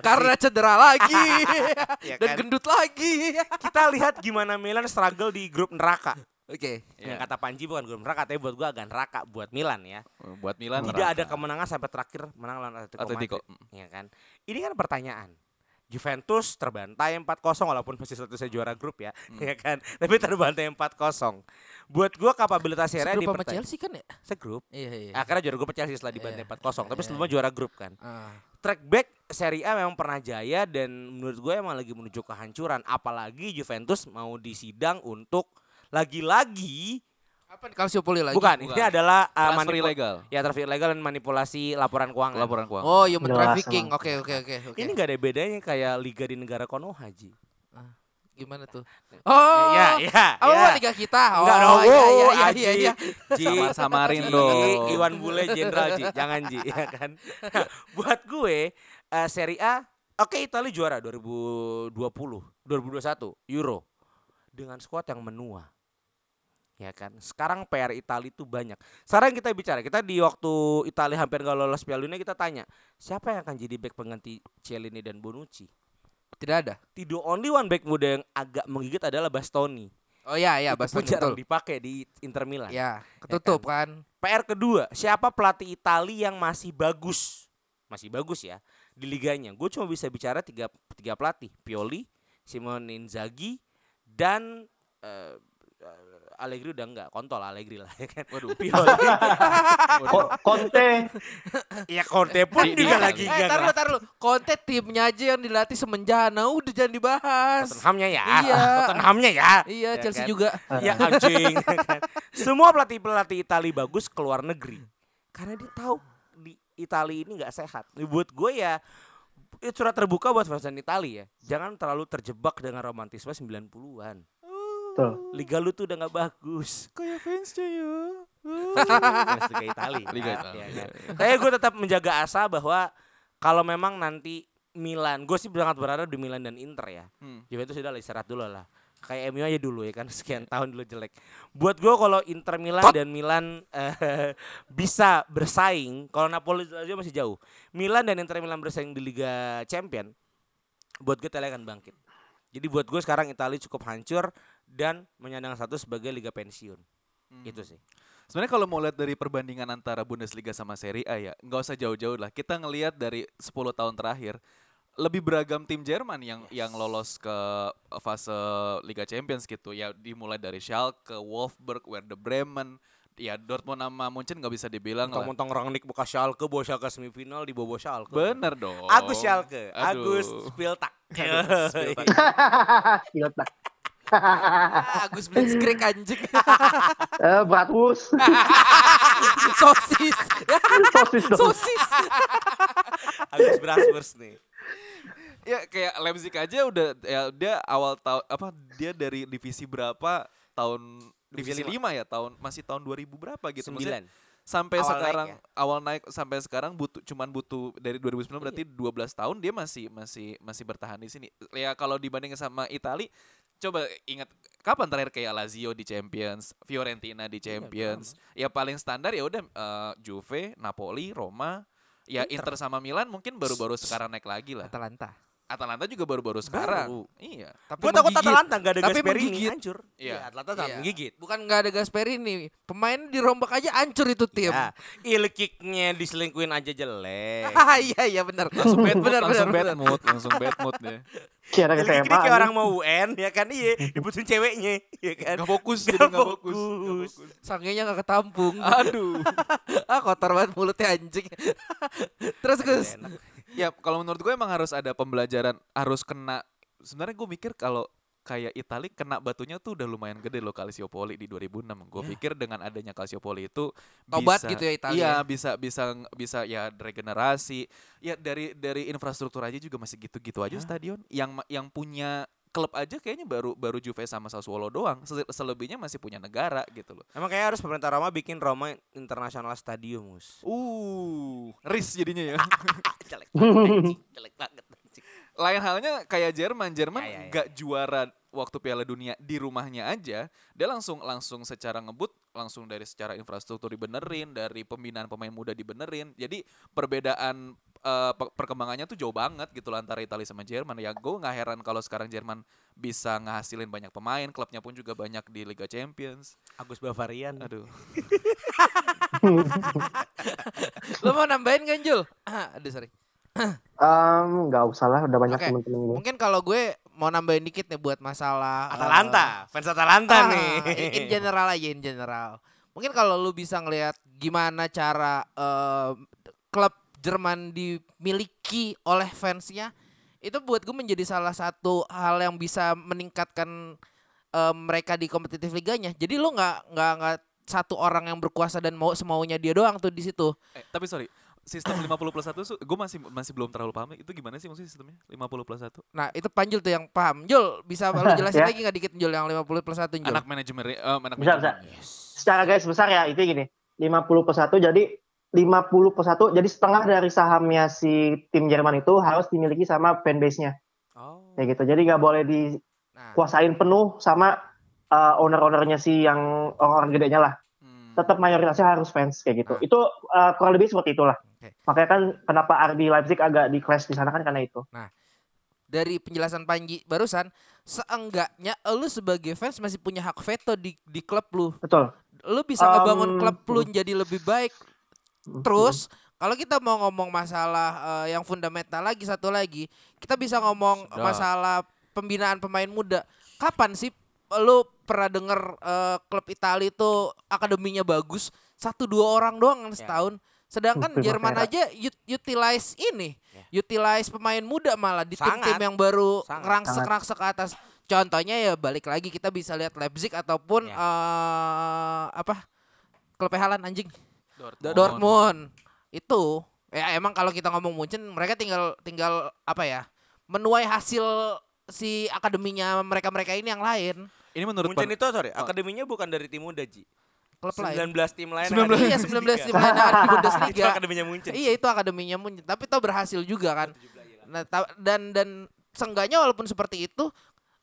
karena cedera lagi Ya dan kan? gendut lagi kita lihat gimana Milan struggle di grup neraka. Oke Yang kata Panji bukan grup neraka, tapi buat gua agak neraka buat Milan ya. Buat Milan Tidak neraka. ada kemenangan sampai terakhir menang lawan Atletico, Atletico. Madrid. Ya kan? Ini kan pertanyaan. Juventus terbantai 4-0 walaupun masih statusnya juara grup ya, ya kan. Tapi terbantai 4-0. Buat gua kapabilitas Serie A Segrup sama Chelsea kan ya Segrup. iya iya Akhirnya juara grup Chelsea setelah dibantai Iya. 4-0, tapi Iya. sebelumnya juara grup kan. Ah. Track back Serie A memang pernah jaya dan menurut gue emang lagi menuju kehancuran. Apalagi Juventus mau disidang untuk lagi-lagi apa nih Calciopoli lagi bukan, ini Bukan. adalah uh, Transfer manipu- ilegal. Ya transfer ilegal dan manipulasi laporan keuangan. Laporan keuangan. oh human Jelas trafficking oke oke oke oke Ini nggak ada bedanya kayak liga di negara Konoha, Ji. gimana tuh oh ya, ya, Oh, ya. liga kita. Oh, Enggak dong. iya, iya, Oh, iya, Aji. iya, iya. Ji. Samar-samarin Ji, dong. Iwan Bule jenderal, Ji. Jangan, Ji, ya kan. Nah, buat gue eh, Serie A oke Italia juara 2020, 2021 Euro dengan skuad yang menua. Ya kan. Sekarang PR Italia itu banyak. Sekarang kita bicara, kita di waktu Italia hampir gak lolos Piala Dunia kita tanya, siapa yang akan jadi back pengganti Cielini dan Bonucci? Tidak ada. The only one back muda yang agak menggigit adalah Bastoni. Oh iya iya Itu pun Bastoni jarang betul. dipakai di Inter Milan. Ya, ketutup kan. PR kedua, siapa pelatih Itali yang masih bagus? Masih bagus ya di liganya. Gue cuma bisa bicara tiga, tiga pelatih, Pioli, Simone Inzaghi, dan eh, Allegri udah enggak, kontol Allegri lah ya kan. Waduh, Pioli. Conte ya Conte pun Di- di juga Itali. lagi Eh, enggak. taruh lu, taruh lu. Conte timnya aja yang dilatih semenjana, udah jangan dibahas. Tottenhamnya ya, Iya. Tottenhamnya ya. Iya, Ya Chelsea kan? juga. ya anjing kan. semua pelatih pelatih Itali bagus keluar negeri karena dia tahu di Itali ini nggak sehat buat gue ya itu surat terbuka buat fans Itali ya jangan terlalu terjebak dengan romantisme 90-an Betul. Liga lu tuh udah nggak bagus Kayak fansnya ya. Fans Liga Itali Liga Itali. ya kan. Tapi gue tetap menjaga asa bahwa kalau memang nanti Milan gue sih sangat berharap di Milan dan Inter ya Hmm. Juventus sudah lah istirahat dulu lah. Kayak MU aja dulu ya kan sekian tahun dulu jelek. Buat gue kalau Inter Milan dan Milan eh, bisa bersaing, kalau Napoli aja masih jauh. Milan dan Inter Milan bersaing di Liga Champion, buat gue Italia akan bangkit. Jadi buat gue sekarang Italia cukup hancur dan menyandang satu sebagai liga pensiun. Itu sih. Sebenarnya kalau mau lihat dari perbandingan antara Bundesliga sama Serie A ya, nggak usah jauh-jauh lah. Kita ngelihat dari 10 tahun terakhir lebih beragam tim Jerman yang yang lolos ke fase Liga Champions gitu. Ya dimulai dari Schalke, Wolfsburg, Werder Bremen, ya Dortmund sama Munchen nggak bisa dibilang lah. Mentang-mentang Rangnick buka Schalke, bawa Schalke semifinal di bobo Schalke. Bener dong. Agus Schalke, Aduh. Agus Spiltak. Spiltak. Spiltak. Ah, Agus Blitzkrieg anjing. Eh, Bratwurst. Sosis. Sosis dong. Sosis. Agus Braswurst nih. Ya kayak Leipzig aja udah ya dia awal tahun apa dia dari divisi berapa tahun divisi Divisi 5 ya tahun masih tahun 2000 berapa gitu Maksudnya Sembilan. sampai Awal naik sekarang ya? awal naik sampai sekarang butuh cuman butuh dari 2009 berarti 12 tahun dia masih masih masih bertahan di sini. Ya kalau dibandingin sama Itali coba ingat kapan terakhir kayak Lazio di Champions, Fiorentina di Champions. ya paling standar ya udah eh, Juve, Napoli, Roma, ya Inter sama Milan mungkin baru-baru sekarang naik lagi lah. Atalanta. Atalanta juga baru-baru sekarang. Iya. Tapi Gue takut. Atalanta gak ada Tapi Gasperini menggigit. hancur. Iya. Atalanta sangat Iya. menggigit. Bukan nggak ada Gasperini, pemain dirombak aja hancur itu tim. Ya, il kicknya diselingkuin aja jelek. Ah, iya iya benar. Langsung bad mood, benar langsung benar. bad mood, langsung bad mood ya. Kira ini kayak orang mau UN ya kan iya diputusin ceweknya ya kan. Gak fokus jadi Nggak gak fokus. fokus. Sangenya nggak ketampung. Aduh. ah kotor banget mulutnya anjing. Terus Gus. Ya kalau menurut gue emang harus ada pembelajaran, harus kena. Sebenarnya gue mikir kalau kayak Itali kena batunya tuh udah lumayan gede loh Calciopoli di 2006. Gue pikir dengan adanya Calciopoli itu Tobat bisa- gitu ya Italia. Iya, bisa bisa bisa ya regenerasi. Ya dari dari infrastruktur aja juga masih gitu-gitu aja stadion. Yang yang punya klub aja kayaknya baru baru Juve sama Sassuolo doang. Se- Selebihnya masih punya negara gitu loh. Emang kayak harus pemerintah Roma bikin Roma International Stadium, Mus. Uh, ris jadinya ya. jelek banget, jelek banget. Lain halnya kayak Jerman, Jerman Ya, ya, ya. nggak juara waktu Piala Dunia di rumahnya aja, dia langsung langsung secara ngebut, langsung dari secara infrastruktur dibenerin, dari pembinaan pemain muda dibenerin. Jadi perbedaan pe- perkembangannya tuh jauh banget gitu loh antara Italia sama Jerman. Ya gue nggak heran kalau sekarang Jerman bisa ngehasilin banyak pemain, klubnya pun juga banyak di Liga Champions. Agus Bavarian. Aduh. Lu mau nambahin kan Jul? Aduh sorry. Em, nggak usah lah, udah banyak Oke. temen-temen gue. Mungkin kalau gue mau nambahin dikit nih buat masalah eh, Atalanta, fans Atalanta ah, nih. in- general aja in general. Mungkin kalau lu bisa ngelihat gimana cara eh, klub Jerman dimiliki oleh fansnya, itu buat gue menjadi salah satu hal yang bisa meningkatkan eh, mereka di kompetitif liganya. Jadi lu nggak nggak nggak satu orang yang berkuasa dan mau semaunya dia doang tuh di situ. Eh, tapi sorry, sistem 50 plus 1 gue masih masih belum terlalu paham itu gimana sih maksudnya sistemnya 50 plus 1 Nah itu Panjul tuh yang paham. Jul bisa lu jelasin Ya. lagi nggak dikit Jul yang 50 plus 1 Jul? anak manajemen eh, anak Bisa, manajemen. Secara garis besar ya, itu gini. 50 per 1, jadi 50 per 1, jadi setengah dari sahamnya si tim Jerman itu harus dimiliki sama fanbase-nya. Oh. Kayak gitu. Jadi nggak boleh dikuasain Nah, penuh sama uh, owner-ownernya si yang orang-orang gedenya lah. Hmm. Tetap mayoritasnya harus fans kayak gitu. Nah. Itu uh, kurang lebih seperti itulah. Oke. Makanya kan kenapa RB Leipzig agak di clash di sana kan karena itu. dari penjelasan Panji barusan, seenggaknya lu sebagai fans masih punya hak veto di di klub lu. Betul. Lu bisa ngebangun Um, klub lu jadi lebih baik. Terus kalau kita mau ngomong masalah eh, yang fundamental lagi satu lagi, kita bisa ngomong Sedap. masalah pembinaan pemain muda. Kapan sih lu pernah denger eh, klub Italia itu akademinya bagus satu dua orang doang setahun. Sedangkan. Jerman aja ut- utilize ini, utilize pemain muda malah di tim-tim yang baru Sangat. ngerangsek-rangsek ke atas. Contohnya ya balik lagi kita bisa lihat Leipzig ataupun Ya. eh, apa klub Halan anjing Dortmund. Dortmund itu ya emang kalau kita ngomong Munchen mereka tinggal tinggal apa ya menuai hasil si akademinya mereka-mereka ini yang lain Ini menurut Munchen itu sorry, Oh. akademinya bukan dari tim muda Ji. klub 19 lain. tim lain. 19. ada di Iya 19 Bundesliga. tim lain yang ada di Itu Bundesliga. akademinya Munchen. Iya itu akademinya Munchen tapi itu berhasil juga kan. Nah, ta- dan dan seenggaknya walaupun seperti itu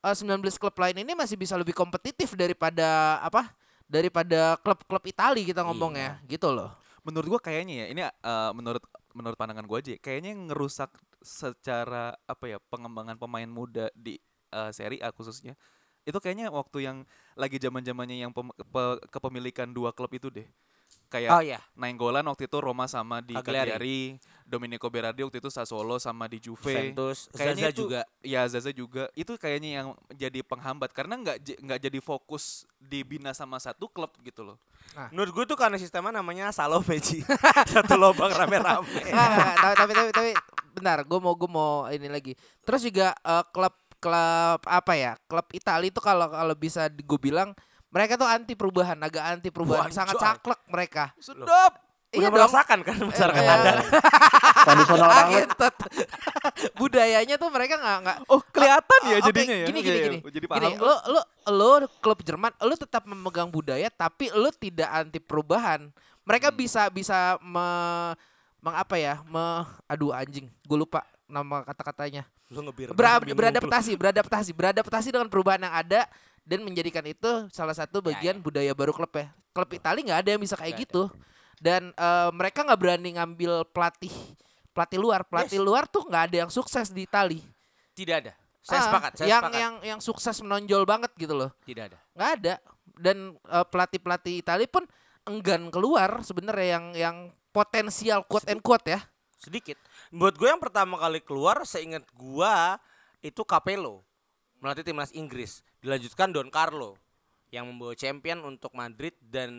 eh, 19 klub lain ini masih bisa lebih kompetitif daripada apa? Daripada klub-klub Italia kita ngomongnya gitu loh. menurut gua kayaknya ya ini eh, menurut menurut pandangan gua aja ya, kayaknya yang ngerusak secara apa ya pengembangan pemain muda di eh, Serie A khususnya itu kayaknya waktu yang lagi zaman zamannya yang pem- pe- kepemilikan dua klub itu deh kayak Oh iya. Nainggolan waktu itu Roma sama di Cagliari. Cagliari, Domenico Berardi waktu itu Sassuolo sama di Juve. Juventus, Kayaknya Zaza itu, juga. Ya Zaza juga. Itu kayaknya yang jadi penghambat karena nggak nggak jadi fokus dibina sama satu klub gitu loh. Menurut gue tuh karena sistemnya namanya Salome Ji. Satu lubang rame-rame. Nggak, nggak, tapi, tapi tapi tapi benar gue mau gue mau ini lagi terus juga eh, klub klub apa ya klub Italia itu kalau kalau bisa gue bilang mereka tuh anti perubahan agak anti perubahan Wah, sangat coy. saklek mereka Sedap. iya Udah merasakan kan masyarakat Eh, Anda. Tradisional banget. budayanya tuh mereka nggak nggak Oh kelihatan Ah, ya jadinya ya. gini Oke, gini ya, gini Jadi gini paham. lo lo lo klub Jerman lo tetap memegang budaya tapi lo tidak anti perubahan mereka Hmm. bisa bisa me, meng apa ya me aduh anjing gue lupa nama kata-katanya. Ber- beradaptasi, beradaptasi, beradaptasi dengan perubahan yang ada dan menjadikan itu salah satu bagian budaya baru klub ya. Klub Italia nggak ada yang bisa kayak gitu. Dan eh, mereka nggak berani ngambil pelatih pelatih luar, pelatih luar tuh nggak ada yang sukses di Italia. Tidak ada. Saya Ah, sepakat, saya yang sepakat. yang yang sukses menonjol banget gitu loh. Tidak ada. Nggak ada. Dan eh, pelatih-pelatih Italia pun enggan keluar sebenarnya yang yang potensial quote and quote ya. Sedikit. Buat gue yang pertama kali keluar, seingat gua itu Capello melatih timnas Inggris. Dilanjutkan Don Carlo yang membawa champion untuk Madrid dan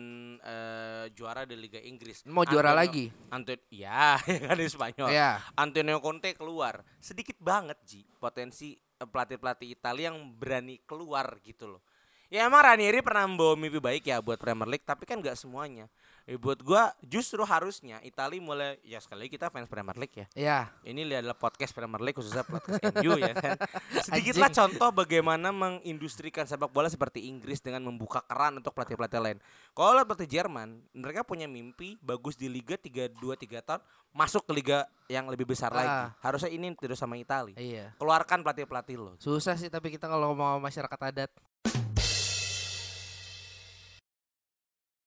eh, juara di Liga Inggris. Mau juara Antonio- lagi. Antonio, ya, kan di Spanyol. Ya. Antonio Conte keluar. Sedikit banget Ji potensi eh, pelatih-pelatih Italia yang berani keluar gitu loh. Ya emang Ranieri pernah membawa mimpi baik ya buat Premier League, tapi kan nggak semuanya. Eh, buat gua justru harusnya Italia mulai ya sekali kita fans Premier League ya. Ya. Ini adalah podcast Premier League khususnya podcast MU ya kan. Sedikitlah contoh bagaimana mengindustrikan sepak bola seperti Inggris dengan membuka keran untuk pelatih-pelatih lain. Kalau pelatih Jerman, mereka punya mimpi bagus di liga 3 2 3 tahun masuk ke liga yang lebih besar Ah. lagi. Harusnya ini terus sama Italia. Iya. Keluarkan pelatih-pelatih lo. Susah sih tapi kita kalau sama masyarakat adat.